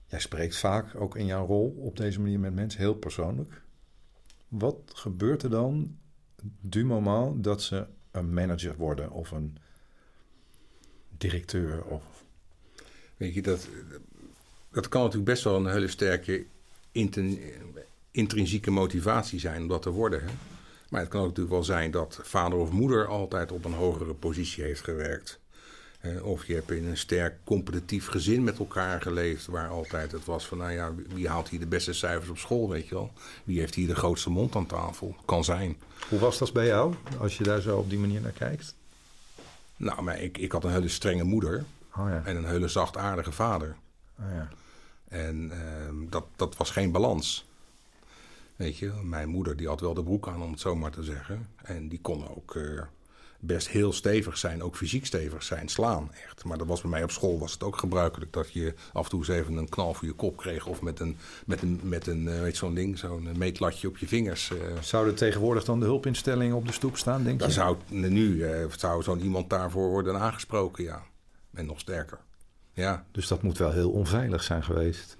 Jij spreekt vaak ook in jouw rol op deze manier met mensen, heel persoonlijk. Wat gebeurt er dan du moment dat ze een manager worden of een directeur? Of... Weet je, dat, dat kan natuurlijk best wel een hele sterke intrinsieke motivatie zijn om dat te worden. Hè? Maar het kan ook natuurlijk wel zijn dat vader of moeder altijd op een hogere positie heeft gewerkt. Of je hebt in een sterk competitief gezin met elkaar geleefd, waar altijd het was van, nou ja, wie haalt hier de beste cijfers op school, weet je wel? Wie heeft hier de grootste mond aan tafel? Kan zijn. Hoe was dat bij jou, als je daar zo op die manier naar kijkt? Nou, maar ik, ik had een hele strenge moeder oh ja. en een hele zachtaardige vader. Oh ja. En ehm, dat, dat was geen balans. Weet je, mijn moeder die had wel de broek aan, om het zo maar te zeggen. En die kon ook uh, best heel stevig zijn, ook fysiek stevig zijn, slaan echt. Maar dat was bij mij op school was het ook gebruikelijk dat je af en toe eens even een knal voor je kop kreeg. Of met een, met een, met een uh, weet zo'n ding, zo'n meetlatje op je vingers. Uh. Zou er tegenwoordig dan de hulpinstellingen op de stoep staan, denk je? Zou, nu zou zo'n iemand daarvoor worden aangesproken, ja. En nog sterker. Ja. Dus dat moet wel heel onveilig zijn geweest.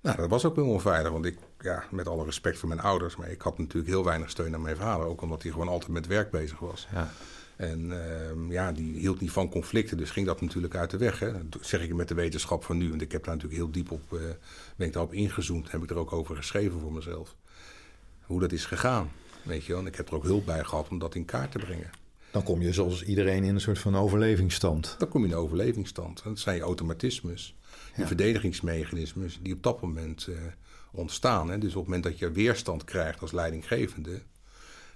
Nou, dat was ook wel onveilig, want ik ja, met alle respect voor mijn ouders, maar ik had natuurlijk heel weinig steun aan mijn vader. Ook omdat hij gewoon altijd met werk bezig was. Ja. En uh, ja, die hield niet van conflicten, dus ging dat natuurlijk uit de weg. Hè. Dat zeg ik met de wetenschap van nu, want ik heb daar natuurlijk heel diep op, uh, ben ik daarop ingezoomd, heb ik er ook over geschreven voor mezelf. Hoe dat is gegaan, weet je wel. En ik heb er ook hulp bij gehad om dat in kaart te brengen. Dan kom je zoals iedereen in een soort van overlevingsstand. Dan kom je in een overlevingsstand. Dat zijn je automatismes, je Ja. verdedigingsmechanismes die op dat moment eh, ontstaan. Hè. Dus op het moment dat je weerstand krijgt als leidinggevende,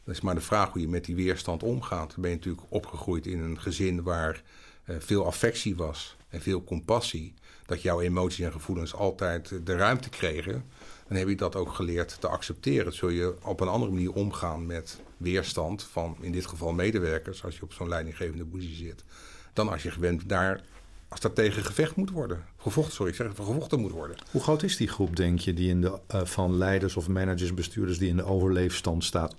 dan is maar de vraag hoe je met die weerstand omgaat. Dan ben je natuurlijk opgegroeid in een gezin waar eh, veel affectie was en veel compassie. Dat jouw emoties en gevoelens altijd de ruimte kregen. Dan heb je dat ook geleerd te accepteren. Zul je op een andere manier omgaan met weerstand van in dit geval medewerkers als je op zo'n leidinggevende positie zit. Dan als je gewend daar, als daar tegen gevecht moet worden. Gevochten, sorry, ik zeg gevochten moet worden. Hoe groot is die groep, denk je, die in de, eh, van leiders of managers, bestuurders die in de overleefstand staat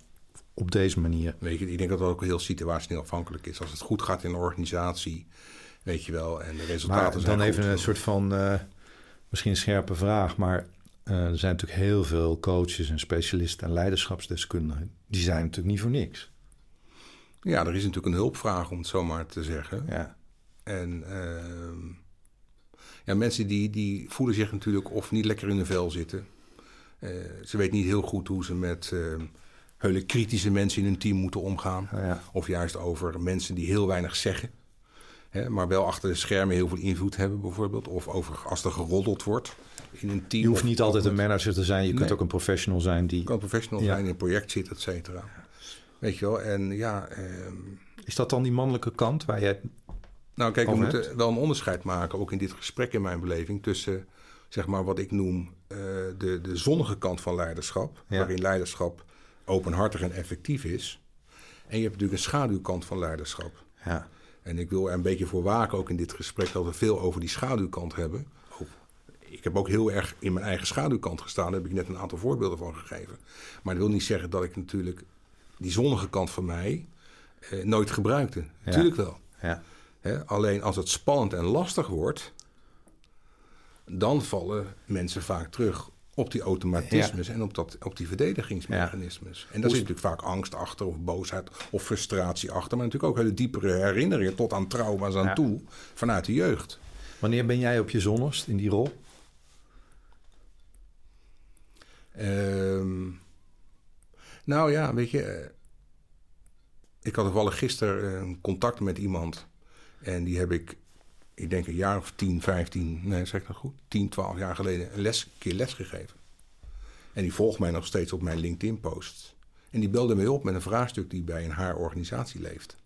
op deze manier? Weet je, ik denk dat dat ook heel situatieafhankelijk is. Als het goed gaat in een organisatie, weet je wel, en de resultaten Maar zijn dan goed. even een soort van, eh, misschien een scherpe vraag, maar eh, er zijn natuurlijk heel veel coaches en specialisten en leiderschapsdeskundigen. Die zijn natuurlijk niet voor niks. Ja, er is natuurlijk een hulpvraag, om het zo maar te zeggen. Ja, En ehm, ja, mensen die, die voelen zich natuurlijk of niet lekker in hun vel zitten. Eh, ze weten niet heel goed hoe ze met ehm, hele kritische mensen in hun team moeten omgaan. Ja. Of juist over mensen die heel weinig zeggen. Hè, maar wel achter de schermen heel veel invloed hebben bijvoorbeeld. Of over als er geroddeld wordt in een team. Je hoeft niet altijd een manager te zijn. Je kunt ook een professional zijn die... Je kan professional Ja. zijn, in een project zit, et cetera. Weet je wel, en ja... ehm, Is dat dan die mannelijke kant waar jij... Nou, kijk, we moeten wel een onderscheid maken, ook in dit gesprek in mijn beleving, tussen zeg maar wat ik noem eh, de, de zonnige kant van leiderschap, Ja. waarin leiderschap openhartig en effectief is. En je hebt natuurlijk een schaduwkant van leiderschap. Ja, En ik wil er een beetje voor waken, ook in dit gesprek, dat we veel over die schaduwkant hebben. Ook- Ik heb ook heel erg in mijn eigen schaduwkant gestaan, daar heb ik net een aantal voorbeelden van gegeven. Maar dat wil niet zeggen dat ik natuurlijk die zonnige kant van mij eh, nooit gebruikte. Natuurlijk wel. ja. Alleen als het spannend en lastig wordt, dan vallen mensen vaak terug op die automatismes en op, dat, op die verdedigingsmechanismes. En daar zit natuurlijk vaak angst achter, of boosheid, of frustratie achter. Maar natuurlijk ook hele diepere herinneringen tot aan trauma's aan Ja. toe vanuit de jeugd. Wanneer ben jij op je zonnigst in die rol? Ehm, nou ja, weet je, eh, ik had toevallig gisteren eh, contact met iemand. En die heb ik, ik denk een jaar of 10, 15, nee zeg ik dat goed? 10, 12 jaar geleden een les, keer les gegeven. En die volgt mij nog steeds op mijn LinkedIn-post. En die belde mij op met een vraagstuk die bij een haar organisatie leeft.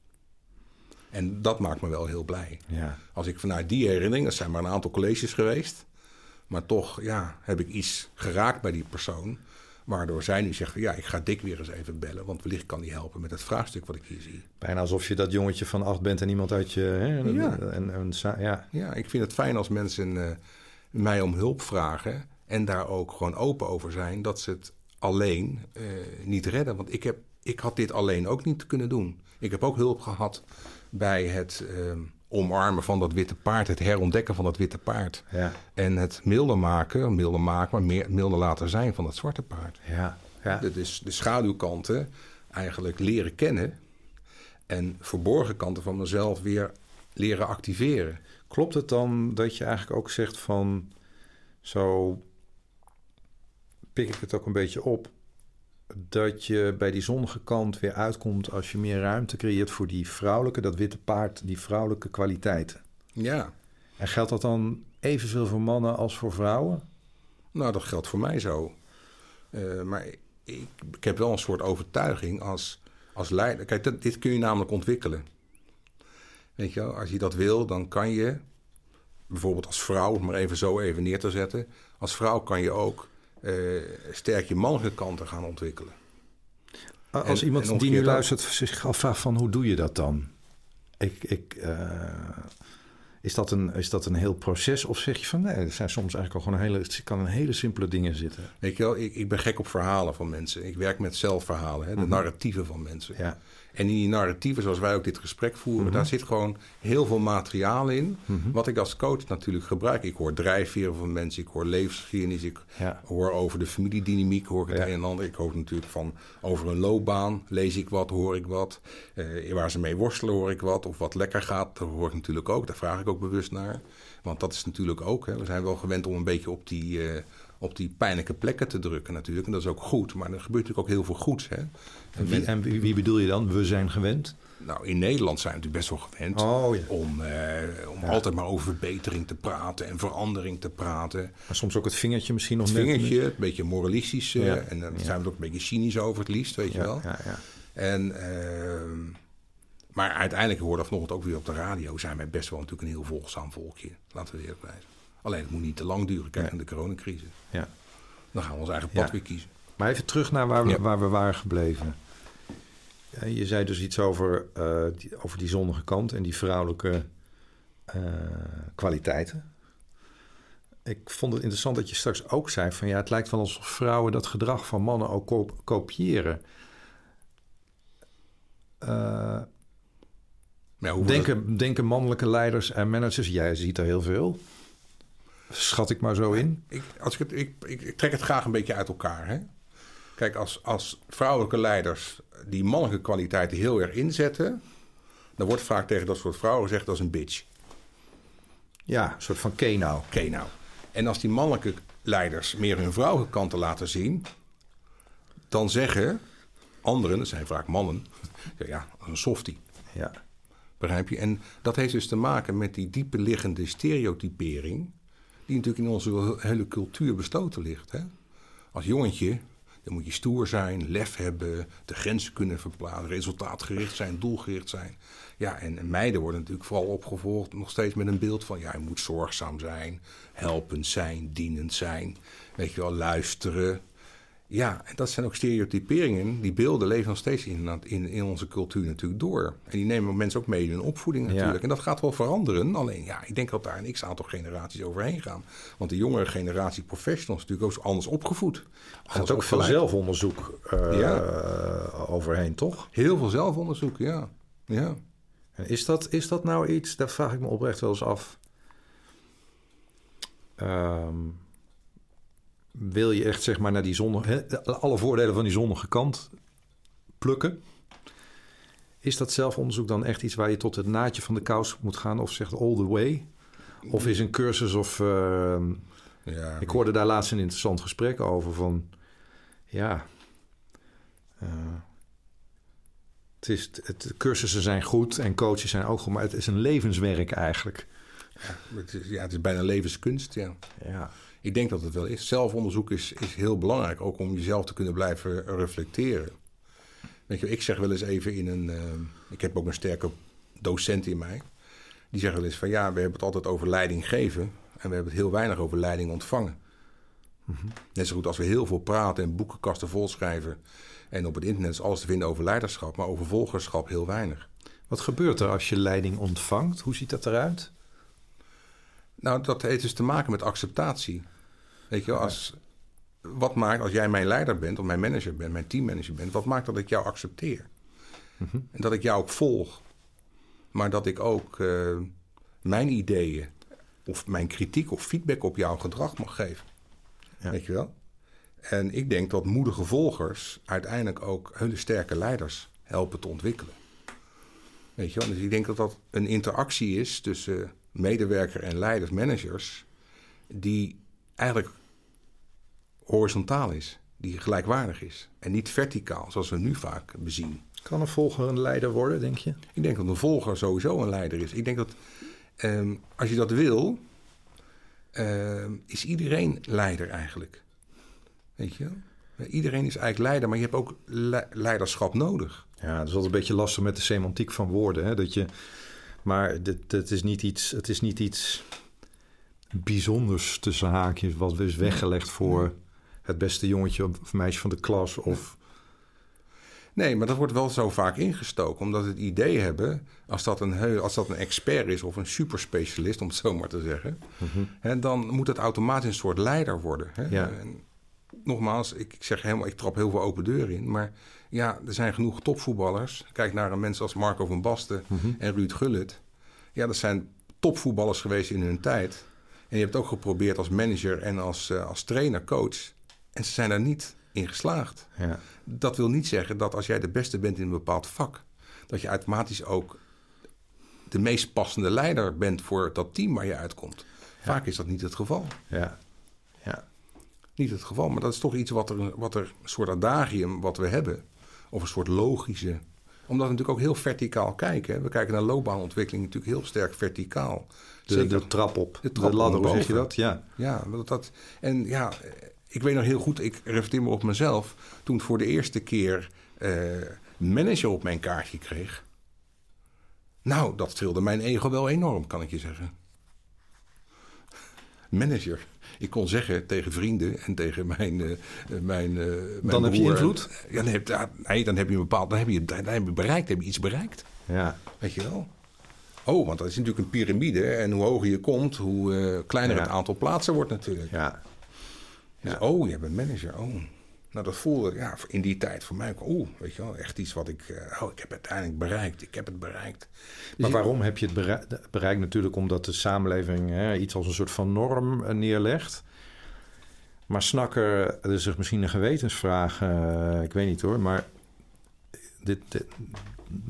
En dat maakt me wel heel blij. Ja. Als ik vanuit die herinnering, dat zijn maar een aantal colleges geweest, maar toch ja, heb ik iets geraakt bij die persoon, waardoor zij nu zegt: ja, ik ga Dick weer eens even bellen, want wellicht kan die helpen met het vraagstuk wat ik hier zie. Bijna alsof je dat jongetje van acht bent en iemand uit je... Hè, Ja. En, en, sa- ja. Ja, ik vind het fijn als mensen eh, mij om hulp vragen en daar ook gewoon open over zijn dat ze het alleen eh, niet redden. Want ik, heb, ik had dit alleen ook niet kunnen doen. Ik heb ook hulp gehad bij het eh, omarmen van dat witte paard, het herontdekken van dat witte paard. Ja. En het milder maken, milder maken, maar meer, milder laten zijn van dat zwarte paard. Ja. Ja. Dat is de schaduwkanten eigenlijk leren kennen. En verborgen kanten van mezelf weer leren activeren. Klopt het dan dat je eigenlijk ook zegt van... Zo pik ik het ook een beetje op... dat je bij die zonnige kant weer uitkomt... als je meer ruimte creëert voor die vrouwelijke... dat witte paard, die vrouwelijke kwaliteiten. Ja, En geldt dat dan evenveel voor mannen als voor vrouwen? nou dat geldt voor mij zo. Eh, maar ik, ik heb wel een soort overtuiging als, als leider. Kijk, dat, dit kun je namelijk ontwikkelen. Weet je wel, als je dat wil, dan kan je... bijvoorbeeld als vrouw, om maar even zo even neer te zetten... als vrouw kan je ook eh, sterk je mannelijke kanten gaan ontwikkelen. Als En- iemand en die nu luistert zich afvraagt van hoe doe je dat dan? Ik, ik, eh, is, dat een, is dat een heel proces of zeg je van nee, er zijn soms eigenlijk al gewoon een hele, het kan in hele simpele dingen zitten. Weet je wel, ik, ik ben gek op verhalen van mensen. Ik werk met zelfverhalen, hè, de narratieven van mensen. Ja, En in die narratieven, zoals wij ook dit gesprek voeren, daar zit gewoon heel veel materiaal in. Wat ik als coach natuurlijk gebruik. Ik hoor drijfveren van mensen, ik hoor levensgeschiedenis, ik Ja. hoor over de familiedynamiek, hoor ik het Ja. een en ander. Ik hoor natuurlijk van over een loopbaan, lees ik wat, hoor ik wat. Eh, waar ze mee worstelen, hoor ik wat. Of wat lekker gaat, dat hoor ik natuurlijk ook. Daar vraag ik ook bewust naar. Want dat is natuurlijk ook, hè, we zijn wel gewend om een beetje op die, eh, op die pijnlijke plekken te drukken natuurlijk. En dat is ook goed, maar er gebeurt natuurlijk ook heel veel goeds. Hè? En wie, en wie, wie bedoel je dan? We zijn gewend? Nou, in Nederland zijn we natuurlijk best wel gewend Oh, ja. om, eh, om altijd maar over verbetering te praten en verandering te praten. Maar soms ook het vingertje misschien nog Het net- vingertje, een beetje moralistisch. eh. En dan Ja. zijn we ook een beetje cynisch over het liefst, weet je wel. ja, ja. En, ehm, maar uiteindelijk hoorde vanochtend ook weer op de radio. Zijn wij best wel natuurlijk een heel volgzaam volkje. Laten we eerlijk blijven. Alleen het moet niet te lang duren. Kijk naar de coronacrisis. ja. Dan gaan we ons eigen pad weer kiezen. Maar even terug naar waar we, waar we waren gebleven. Ja, je zei dus iets over, eh, die, over die zonnige kant en die vrouwelijke eh, kwaliteiten. Ik vond het interessant dat je straks ook zei van ja, het lijkt wel alsof vrouwen dat gedrag van mannen ook kopiëren. Eh, ja, denken, denken mannelijke leiders en managers, jij ziet er heel veel. Schat ik maar zo in. ik, als ik, het, ik, ik, ik trek het graag een beetje uit elkaar. Hè? Kijk, als, als vrouwelijke leiders die mannelijke kwaliteiten heel erg inzetten... dan wordt vaak tegen dat soort vrouwen gezegd dat is een bitch. Ja, een soort van kenau. Oké, nou. En als die mannelijke leiders meer hun vrouwelijke kanten laten zien... dan zeggen anderen, dat zijn vaak mannen... [LAUGHS] ja, een softie. Ja. Begrijp je? En dat heeft dus te maken met die diepe liggende stereotypering... die natuurlijk in onze hele cultuur bestoten ligt. Hè? Als jongetje, dan moet je stoer zijn, lef hebben... de grenzen kunnen verplaatsen, resultaatgericht zijn, doelgericht zijn. Ja, en meiden worden natuurlijk vooral opgevolgd... nog steeds met een beeld van... ja, je moet zorgzaam zijn, helpend zijn, dienend zijn... weet je wel, luisteren... Ja, en dat zijn ook stereotyperingen. Die beelden leven nog steeds in, in, in onze cultuur natuurlijk door. En die nemen mensen ook mee in hun opvoeding Ja. natuurlijk. En dat gaat wel veranderen. Alleen ja, ik denk dat daar een x-aantal generaties overheen gaan. Want de jongere generatie professionals is natuurlijk ook anders opgevoed. Er gaat ook veel zelfonderzoek eh, Ja. overheen, toch? Heel veel zelfonderzoek, ja. ja. En Is dat, is dat nou iets, daar vraag ik me oprecht wel eens af. Ehm, wil je echt zeg maar naar die zonnige, hè, alle voordelen van die zonnige kant plukken? Is dat zelfonderzoek dan echt iets waar je tot het naadje van de kous moet gaan of zegt all the way? Of is een cursus of... ehm, ja. ik hoorde daar laatst een interessant gesprek over van... Ja... eh, het is, het, cursussen zijn goed en coaches zijn ook goed, maar het is een levenswerk eigenlijk. Het is, ja, het is bijna levenskunst, ja. Ja, Ik denk dat het wel is. Zelfonderzoek is, is heel belangrijk, ook om jezelf te kunnen blijven reflecteren. Weet je, ik zeg wel eens even in een. eh, ik heb ook een sterke docent in mij. Die zegt wel eens van ja, we hebben het altijd over leiding geven. En we hebben het heel weinig over leiding ontvangen. Net zo goed als we heel veel praten en boekenkasten volschrijven. En op het internet is alles te vinden over leiderschap, maar over volgerschap heel weinig. Wat gebeurt er als je leiding ontvangt? Hoe ziet dat eruit? Nou, dat heeft dus te maken met acceptatie. Weet je wel, als, wat maakt als jij mijn leider bent, of mijn manager bent, mijn teammanager bent, wat maakt dat ik jou accepteer? En dat ik jou ook volg. Maar dat ik ook eh, mijn ideeën, of mijn kritiek of feedback op jouw gedrag mag geven. Ja. Weet je wel? En ik denk dat moedige volgers uiteindelijk ook hele sterke leiders helpen te ontwikkelen. Weet je wel? Dus ik denk dat dat een interactie is tussen medewerker en leiders, managers, die eigenlijk horizontaal is, die gelijkwaardig is. En niet verticaal, zoals we nu vaak bezien. Kan een volger een leider worden, denk je? Ik denk dat een volger sowieso een leider is. Ik denk dat ehm, als je dat wil, ehm, is iedereen leider eigenlijk. Weet je wel? Iedereen is eigenlijk leider, maar je hebt ook le- leiderschap nodig. Ja, dat is altijd een beetje lastig met de semantiek van woorden. Hè? Dat je, maar dit, dit is niet iets, het is niet iets bijzonders tussen haakjes... wat is weggelegd voor het beste jongetje of meisje van de klas. Of, Nee, maar dat wordt wel zo vaak ingestoken. Omdat het idee hebben, als dat een, als dat een expert is of een superspecialist, om het zo maar te zeggen, hè, dan moet het automatisch een soort leider worden. Hè? Ja. En nogmaals, ik, ik zeg helemaal, ik trap heel veel open deuren in. Maar ja, er zijn genoeg topvoetballers. Kijk naar een mensen als Marco van Basten en Ruud Gullit. Ja, dat zijn topvoetballers geweest in hun tijd. En je hebt ook geprobeerd als manager en als, eh, als trainer, coach. En ze zijn daar niet in geslaagd. ja. Dat wil niet zeggen dat als jij de beste bent in een bepaald vak, dat je automatisch ook de meest passende leider bent voor dat team waar je uitkomt. Vaak is dat niet het geval. Ja, ja. niet het geval. Maar dat is toch iets wat er, wat er een soort adagium wat we hebben. Of een soort logische. Omdat we natuurlijk ook heel verticaal kijken. We kijken naar loopbaanontwikkeling natuurlijk heel sterk verticaal. De, Zeker- de trap op, De de, trap ladder, hoe zeg je dat? Ja. Ja, dat, dat, en ja, ik weet nog heel goed, ik reflecteer me op mezelf. Toen ik voor de eerste keer eh, manager op mijn kaartje kreeg. Nou, dat trilde mijn ego wel enorm, kan ik je zeggen. Manager. Ik kon zeggen tegen vrienden en tegen mijn, eh, mijn, eh, mijn Dan heb je invloed? Ja, dan heb, ja, nee, dan heb je een bepaald, dan heb je, dan heb je bereikt, heb je iets bereikt. ja. Weet je wel? Oh, want dat is natuurlijk een piramide. En hoe hoger je komt, hoe kleiner Ja. het aantal plaatsen wordt natuurlijk. ja. Dus, Ja. oh, je bent manager. Oh. Nou, dat voelde ja, in die tijd voor mij ook. Oeh, weet je wel, echt iets wat ik. eh, oh, ik heb het uiteindelijk bereikt. Ik heb het bereikt. Maar je- waarom heb je het berei- bereikt? Natuurlijk omdat de samenleving hè, iets als een soort van norm eh, neerlegt. Maar snakken, er is zich misschien een gewetensvraag, eh, ik weet niet hoor, maar dit, dit-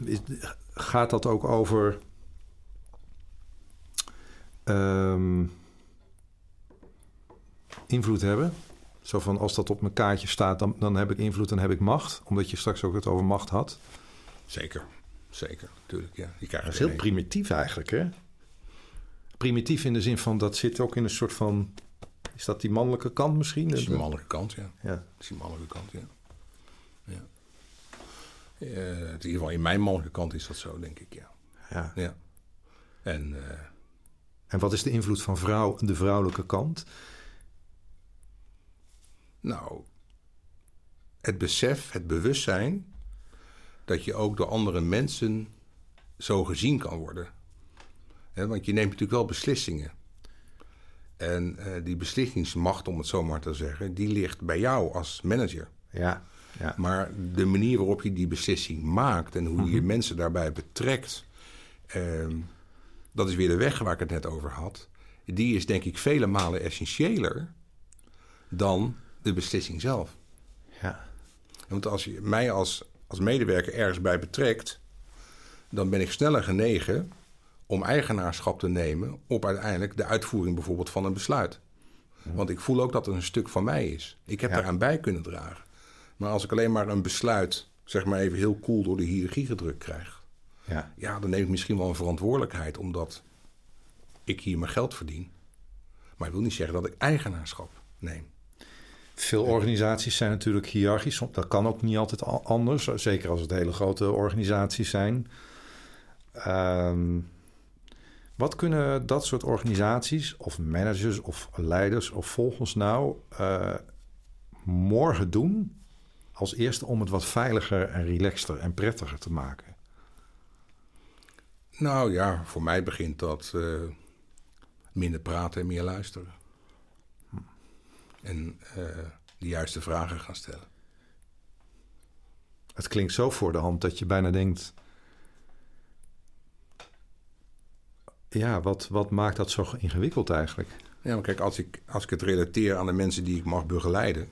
is- gaat dat ook over ehm, invloed hebben? Zo van als dat op mijn kaartje staat, dan, dan heb ik invloed en heb ik macht. Omdat je straks ook het over macht had. Zeker. Zeker, natuurlijk. Ja. Je krijgt Dat is er heel primitief eigenlijk, hè? Primitief in de zin van dat zit ook in een soort van. Is dat die mannelijke kant misschien? Dat is die mannelijke kant, ja. Ja. Dat is die mannelijke kant, ja. ja. Eh, in ieder geval, in mijn mannelijke kant is dat zo, denk ik, ja. ja. ja. En eh, En wat is de invloed van vrouw, de vrouwelijke kant? Nou, het besef, het bewustzijn dat je ook door andere mensen zo gezien kan worden. Want je neemt natuurlijk wel beslissingen. En eh, die beslissingsmacht, om het zo maar te zeggen, die ligt bij jou als manager. Ja. ja. Maar de manier waarop je die beslissing maakt en hoe je mensen daarbij betrekt, ehm, dat is weer de weg waar ik het net over had. Die is denk ik vele malen essentiëler dan de beslissing zelf. ja. Want als je mij als, als medewerker ergens bij betrekt, dan ben ik sneller genegen om eigenaarschap te nemen op uiteindelijk de uitvoering bijvoorbeeld van een besluit. Want ik voel ook dat het een stuk van mij is. Ik heb Ja. daaraan bij kunnen dragen. Maar als ik alleen maar een besluit, zeg maar even heel cool door de hiërarchie gedrukt krijg, ja. ja, dan neem ik misschien wel een verantwoordelijkheid omdat ik hier mijn geld verdien. Maar ik wil niet zeggen dat ik eigenaarschap neem. Veel organisaties zijn natuurlijk hiërarchisch. Dat kan ook niet altijd anders. Zeker als het hele grote organisaties zijn. Ehm, wat kunnen dat soort organisaties, of managers, of leiders, of volgers nou eh, morgen doen als eerste om het wat veiliger en relaxter en prettiger te maken? Nou ja, voor mij begint dat eh, minder praten en meer luisteren. En eh, de juiste vragen gaan stellen. Het klinkt zo voor de hand dat je bijna denkt. Ja, wat, wat maakt dat zo ingewikkeld eigenlijk? Ja, maar kijk, als ik, als ik het relateer aan de mensen die ik mag begeleiden.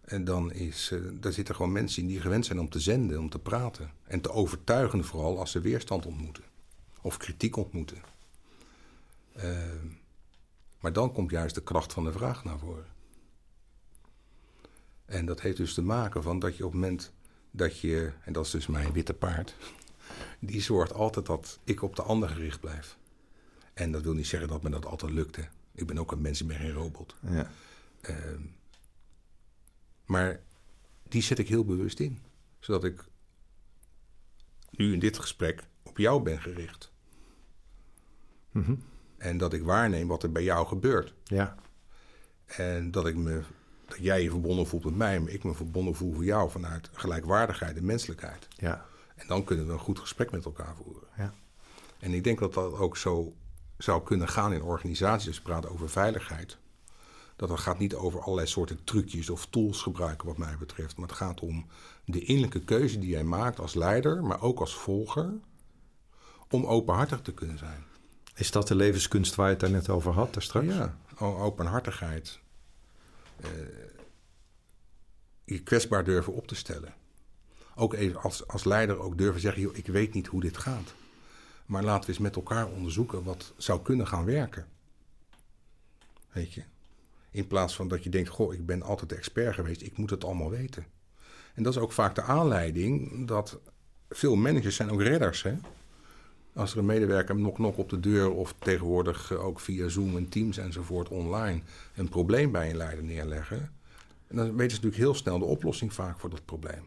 En dan is, eh, daar zitten gewoon mensen in die gewend zijn om te zenden, om te praten. En te overtuigen vooral als ze weerstand ontmoeten. Of kritiek ontmoeten. Ehm, maar dan komt juist de kracht van de vraag naar voren. En dat heeft dus te maken van dat je op het moment dat je, en dat is dus mijn witte paard, [LAUGHS] die zorgt altijd dat ik op de ander gericht blijf. En dat wil niet zeggen dat me dat altijd lukt. Hè. Ik ben ook een mens, ik ben geen robot. Ja. Ehm, maar die zet ik heel bewust in. Zodat ik nu in dit gesprek op jou ben gericht. Mhm. En dat ik waarneem wat er bij jou gebeurt. ja. En dat, ik me, dat jij je verbonden voelt met mij, maar ik me verbonden voel voor jou vanuit gelijkwaardigheid en menselijkheid. ja. En dan kunnen we een goed gesprek met elkaar voeren. Ja. En ik denk dat dat ook zo zou kunnen gaan in organisaties. Als we praten over veiligheid. Dat het gaat niet over allerlei soorten trucjes of tools gebruiken, wat mij betreft. Maar het gaat om de innerlijke keuze die jij maakt als leider, maar ook als volger. Om openhartig te kunnen zijn. Is dat de levenskunst waar je het net over had, daar straks? Ja, openhartigheid. Eh, je kwetsbaar durven op te stellen. Ook even als, als leider ook durven zeggen, joh, ik weet niet hoe dit gaat. Maar laten we eens met elkaar onderzoeken wat zou kunnen gaan werken. Weet je. In plaats van dat je denkt, goh, ik ben altijd de expert geweest, ik moet het allemaal weten. En dat is ook vaak de aanleiding dat veel managers zijn ook redders. Hè? Als er een medewerker nog nog op de deur of tegenwoordig ook via Zoom en Teams enzovoort online een probleem bij een leider neerleggen, dan weten ze natuurlijk heel snel de oplossing vaak voor dat probleem.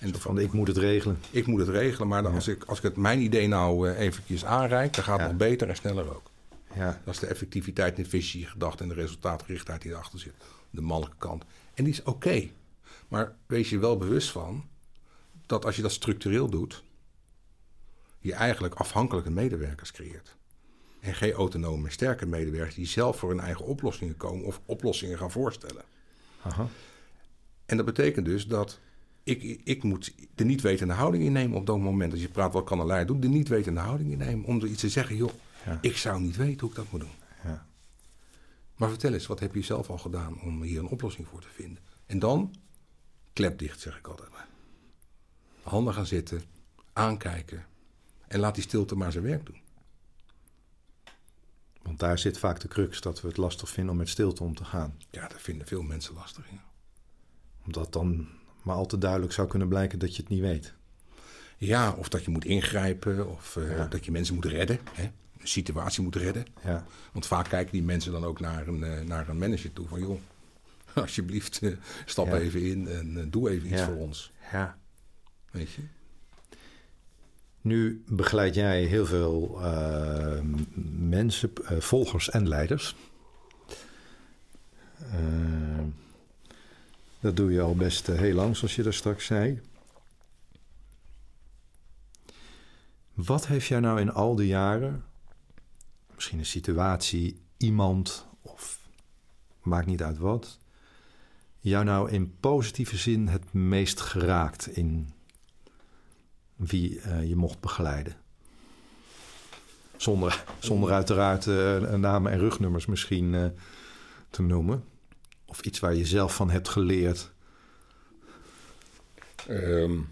En van, ik moet het regelen. Ik moet het regelen, maar als, ik, als ik het mijn idee nou uh, eventjes aanreik, dan gaat het nog beter en sneller ook. Ja. Dat is de effectiviteit, de visie, gedachte en de resultaatgerichtheid die erachter zit. De mannelijke kant. En die is oké. Maar wees je wel bewust van dat als je dat structureel doet, je eigenlijk afhankelijke medewerkers creëert. En geen autonome, sterke medewerkers die zelf voor hun eigen oplossingen komen of oplossingen gaan voorstellen. Aha. En dat betekent dus dat ik, ik moet de niet wetende houding innemen op dat moment. Als je praat, wat kan een leider doen? De niet wetende houding innemen om er iets te zeggen. Joh, ik zou niet weten hoe ik dat moet doen. Ja. Maar vertel eens, wat heb je zelf al gedaan om hier een oplossing voor te vinden? En dan, klep dicht, zeg ik altijd maar. Handen gaan zitten, aankijken en laat die stilte maar zijn werk doen. Want daar zit vaak de crux dat we het lastig vinden om met stilte om te gaan. Ja, dat vinden veel mensen lastig. Ja. Omdat dan maar al te duidelijk zou kunnen blijken dat je het niet weet. Ja, of dat je moet ingrijpen, of uh, dat je mensen moet redden. Hè? Een situatie moet redden. Ja. Want vaak kijken die mensen dan ook naar een, uh, naar een manager toe van... joh, [LAUGHS] alsjeblieft, uh, stap ja. even in en doe even iets voor ons. Ja. Weet je? Nu begeleid jij heel veel mensen, volgers en leiders... Dat doe je al best eh, heel lang, zoals je daar straks zei. Wat heeft jou nou in al die jaren, misschien een situatie, iemand of maakt niet uit wat, jou nou in positieve zin het meest geraakt in wie uh, je mocht begeleiden? Zonder, zonder uiteraard uh, namen en rugnummers misschien uh, te noemen. Of iets waar je zelf van hebt geleerd? Um,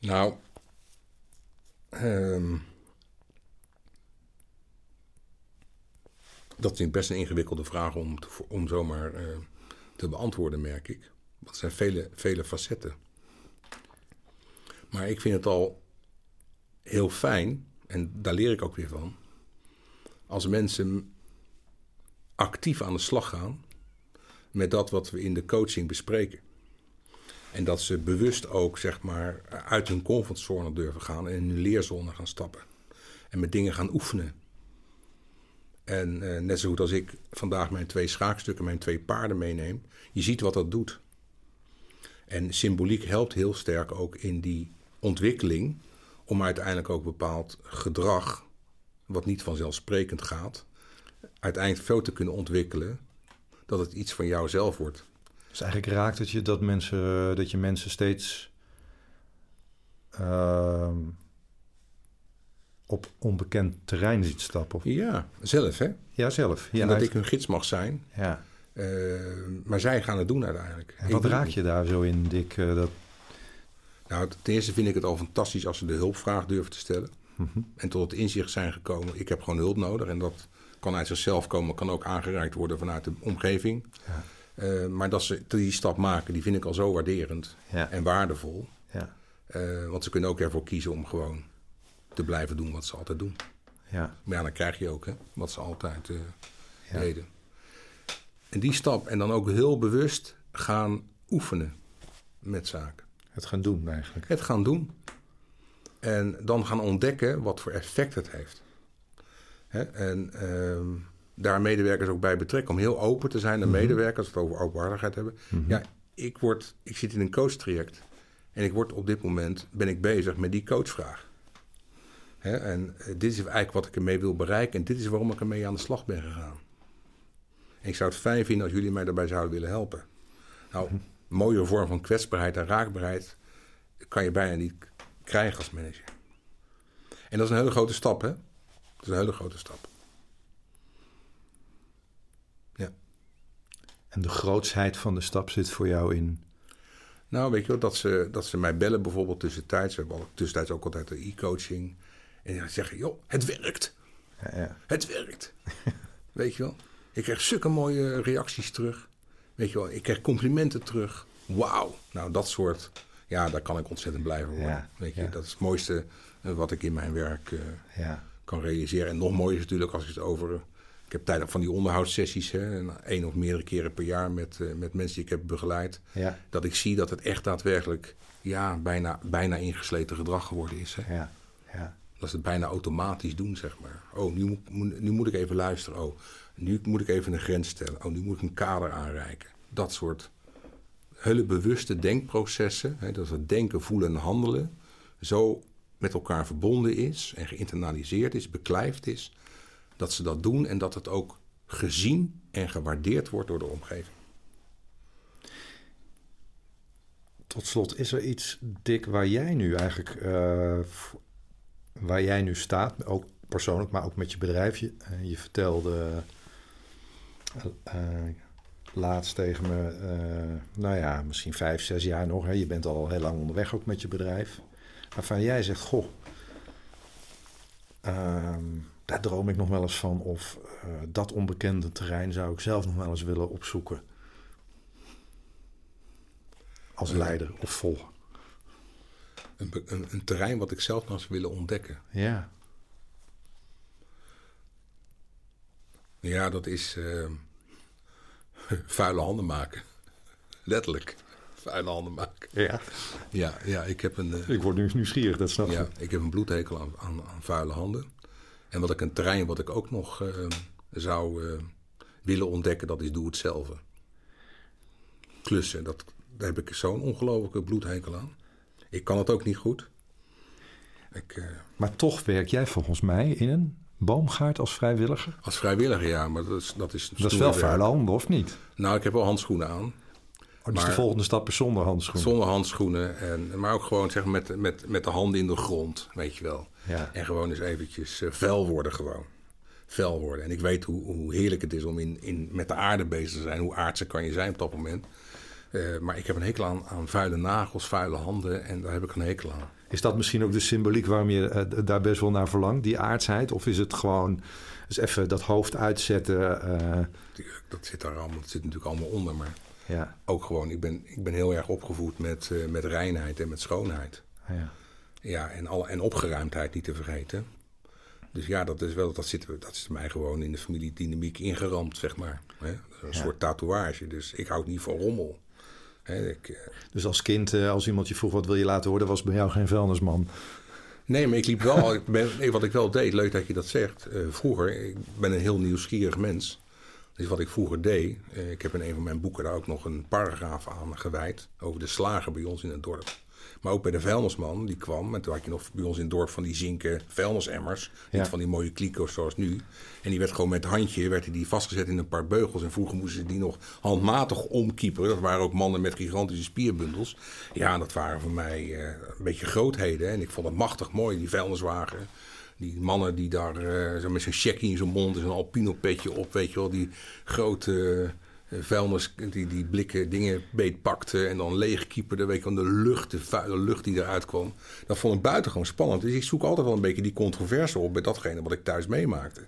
nou, um, dat ik best een ingewikkelde vraag om, om zomaar te beantwoorden, merk ik. Want er zijn vele, vele facetten. Maar ik vind het al heel fijn, en daar leer ik ook weer van, als mensen actief aan de slag gaan met dat wat we in de coaching bespreken. En dat ze bewust ook zeg maar, uit hun comfortzone durven gaan en in hun leerzone gaan stappen. En met dingen gaan oefenen. En uh, net zo goed als ik vandaag mijn twee schaakstukken, mijn twee paarden meeneem, je ziet wat dat doet. En symboliek helpt heel sterk ook in die ontwikkeling om uiteindelijk ook bepaald gedrag, wat niet vanzelfsprekend gaat, uiteindelijk veel te kunnen ontwikkelen dat het iets van jouzelf wordt. Dus eigenlijk raakt het je dat, mensen, dat je mensen steeds uh, op onbekend terrein ziet stappen? Ja, zelf hè? Ja, zelf. Ja, en dat ik hun gids mag zijn. Ja. Uh, maar zij gaan het doen uiteindelijk. En wat raak je daar zo in, Dick? Uh, dat... Nou, ten eerste vind ik het al fantastisch als ze de hulpvraag durven te stellen. Mm -hmm. En tot het inzicht zijn gekomen, ik heb gewoon hulp nodig. En dat kan uit zichzelf komen, kan ook aangereikt worden vanuit de omgeving. Ja. Uh, maar dat ze die stap maken, die vind ik al zo waarderend ja. en waardevol. Ja. Uh, want ze kunnen ook ervoor kiezen om gewoon te blijven doen wat ze altijd doen. Ja. Maar ja, dan krijg je ook hè, wat ze altijd uh, ja. deden. En die stap, en dan ook heel bewust gaan oefenen met zaken. Het gaan doen eigenlijk. Het gaan doen. En dan gaan ontdekken wat voor effect het heeft. Hè? En uh, daar medewerkers ook bij betrekken. Om heel open te zijn naar mhm. medewerkers, als we het over openbaardigheid hebben. Mhm. Ja, ik, word, ik zit in een coachtraject. En ik word op dit moment ben ik bezig met die coachvraag. Hè? En uh, dit is eigenlijk wat ik ermee wil bereiken. En dit is waarom ik ermee aan de slag ben gegaan. En ik zou het fijn vinden als jullie mij daarbij zouden willen helpen. Nou, een mooie vorm van kwetsbaarheid en raakbaarheid kan je bijna niet krijgen als manager. En dat is een hele grote stap, hè? Dat is een hele grote stap. Ja. En de grootsheid van de stap zit voor jou in? Nou, weet je wel, dat ze, dat ze mij bellen bijvoorbeeld tussentijds. We hebben tussentijds ook altijd de e-coaching. En dan zeggen, joh, het werkt. Ja, ja. Het werkt. [LAUGHS] weet je wel? Ik krijg zulke mooie reacties terug. Weet je wel, ik krijg complimenten terug. Wauw. Nou, dat soort, ja, daar kan ik ontzettend blijven worden. Ja, Weet je, ja. dat is het mooiste eh, wat ik in mijn werk eh, Ja. kan realiseren. En nog mooier is natuurlijk als je het over... Ik heb tijdens van die onderhoudssessies, hè, één of meerdere keren per jaar met, eh, met mensen die ik heb begeleid. Dat ik zie dat het echt daadwerkelijk ja, bijna, bijna ingesleten gedrag geworden is. Hè. Ja. Ja. Dat ze het bijna automatisch doen, zeg maar. Oh, nu, nu moet ik even luisteren. Oh, nu moet ik even een grens stellen. Oh, nu moet ik een kader aanreiken. Dat soort hele bewuste denkprocessen. Hè, dat het denken, voelen en handelen zo met elkaar verbonden is en geïnternaliseerd is, beklijfd is. Dat ze dat doen en dat het ook gezien en gewaardeerd wordt door de omgeving. Tot slot, is er iets, Dick, waar jij nu eigenlijk, eh, waar jij nu staat, ook persoonlijk, maar ook met je bedrijf? Je, eh, je vertelde laatst tegen me, eh, nou ja, misschien vijf, zes jaar nog. Hè, je bent al heel lang onderweg ook met je bedrijf. Waarvan jij zegt, goh, ehm, daar droom ik nog wel eens van. Of eh, dat onbekende terrein zou ik zelf nog wel eens willen opzoeken. Als leider of volger. Een, een, een terrein wat ik zelf nog eens willen ontdekken. Ja. Ja, dat is eh, [LAUGHS] vuile handen maken. Letterlijk. Vuile handen maken. Ja. Ja, ja ik heb een, eh, Ik word nu nieuwsgierig, dat snap je. ja, ik heb een bloedhekel aan, aan, aan vuile handen. En wat ik een terrein wat ik ook nog eh, zou eh, willen ontdekken, dat is doe het zelf. Klussen, dat, daar heb ik zo'n ongelofelijke bloedhekel aan. Ik kan het ook niet goed. Ik, eh, Maar toch werk jij volgens mij in een boomgaard als vrijwilliger. als vrijwilliger, ja, maar dat is, dat is, Dat is wel vuile handen, of niet? Nou, ik heb wel handschoenen aan. Oh, dus Maar- de volgende stap is zonder handschoenen. Zonder handschoenen. En, maar ook gewoon zeg, met, met, met de handen in de grond, weet je wel. Ja. En gewoon eens eventjes eh, vuil worden gewoon. Vuil worden. En ik weet hoe, hoe heerlijk het is om in, in, met de aarde bezig te zijn. Hoe aardse kan je zijn op dat moment. Eh, maar ik heb een hekel aan, aan vuile nagels, vuile handen. En daar heb ik een hekel aan. Is dat misschien ook de symboliek waarom je eh, daar best wel naar verlangt, die aardsheid? Of is het gewoon dus even dat hoofd uitzetten? eh, Dat zit daar allemaal, dat zit natuurlijk allemaal onder. Maar ja. ook gewoon, ik ben, ik ben heel erg opgevoed met, eh, met reinheid en met schoonheid. ja. Ja, en, al, en opgeruimdheid niet te vergeten. Dus ja, dat is wel, dat zit, dat is mij gewoon in de familiedynamiek ingeramd, zeg maar. Hè? Een Ja. soort tatoeage. Dus ik houd niet van rommel. Ik, eh, Dus als kind, eh, als iemand je vroeg wat wil je laten horen, was bij jou geen vuilnisman. nee, maar ik liep wel. [LAUGHS] ik ben, nee, wat ik wel deed, leuk dat je dat zegt. eh, vroeger, ik ben een heel nieuwsgierig mens. Dus wat ik vroeger deed, ik heb in een van mijn boeken daar ook nog een paragraaf aan gewijd. Over de slager bij ons in het dorp. Maar ook bij de vuilnisman, die kwam. En toen had je nog bij ons in het dorp van die zinken vuilnisemmers. Ja. Niet van die mooie kliko's zoals nu. En die werd gewoon met handje werd die vastgezet in een paar beugels. En vroeger moesten ze die nog handmatig omkieperen. Dat waren ook mannen met gigantische spierbundels. Ja, dat waren voor mij eh, een beetje grootheden. En ik vond het machtig mooi, die vuilniswagen. Die mannen die daar eh, zo met zijn checkie in zijn mond en zo'n alpino petje op, weet je wel. Die grote vuilnis, die, die blikken dingen beetpakte en dan leegkieperde. Weet je de lucht, de vuile lucht die eruit kwam. Dat vond ik buitengewoon spannend. Dus ik zoek altijd wel een beetje die controverse op bij datgene wat ik thuis meemaakte.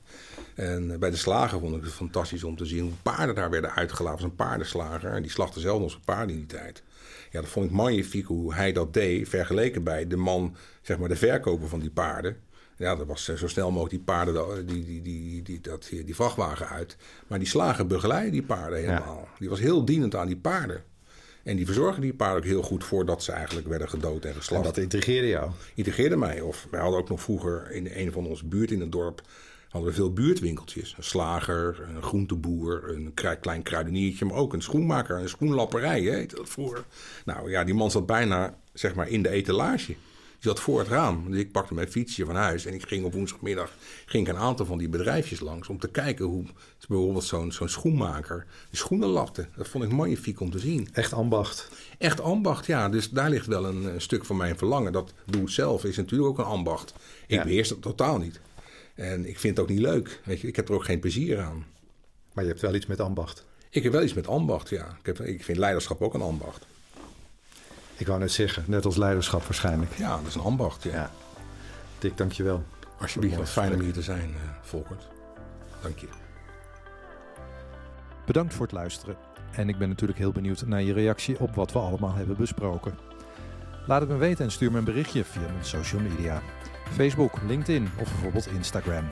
En eh, bij de slager vond ik het fantastisch om te zien hoe paarden daar werden uitgelaten. een paardenslager. En die slachtte zelf nog zijn paarden in die tijd. Ja, dat vond ik magnifiek hoe hij dat deed, vergeleken bij de man, zeg maar de verkoper van die paarden. Ja, dat was eh, zo snel mogelijk die paarden, die, die, die, die, dat, die vrachtwagen uit. Maar die slager begeleidde die paarden helemaal. Die was heel dienend aan die paarden. En die verzorgde die paarden ook heel goed voordat ze eigenlijk werden gedood en En geslacht dat intrigeerde jou. integreerde mij. Of wij hadden ook nog vroeger in een van onze buurten in het dorp hadden we veel buurtwinkeltjes. Een slager, een groenteboer, een klein kruideniertje, maar ook een schoenmaker, een schoenlapperij, heette dat vroeger. Nou ja, die man zat bijna zeg maar in de etalage. Zat voor het raam. Dus ik pakte mijn fietsje van huis en ik ging op woensdagmiddag ging ik een aantal van die bedrijfjes langs om te kijken hoe bijvoorbeeld zo'n zo'n schoenmaker de schoenen lapte. Dat vond ik magnifiek om te zien. Echt ambacht. Echt ambacht, ja. Dus daar ligt wel een, een stuk van mijn verlangen. Dat doe het zelf is natuurlijk ook een ambacht. Ik Ja. beheers dat totaal niet. En ik vind het ook niet leuk. Weet je, ik heb er ook geen plezier aan. Maar je hebt wel iets met ambacht. Ik heb wel iets met ambacht, ja. Ik, heb, ik vind leiderschap ook een ambacht. Ik wou net zeggen, net als leiderschap waarschijnlijk. Ja, dat is een ambacht, ja. Ja. Dick, dankjewel. Alsjeblieft, wat fijn om hier te zijn, eh Volkert. Dank je. Bedankt voor het luisteren. En ik ben natuurlijk heel benieuwd naar je reactie op wat we allemaal hebben besproken. Laat het me weten en stuur me een berichtje via mijn social media. Facebook, LinkedIn of bijvoorbeeld Instagram.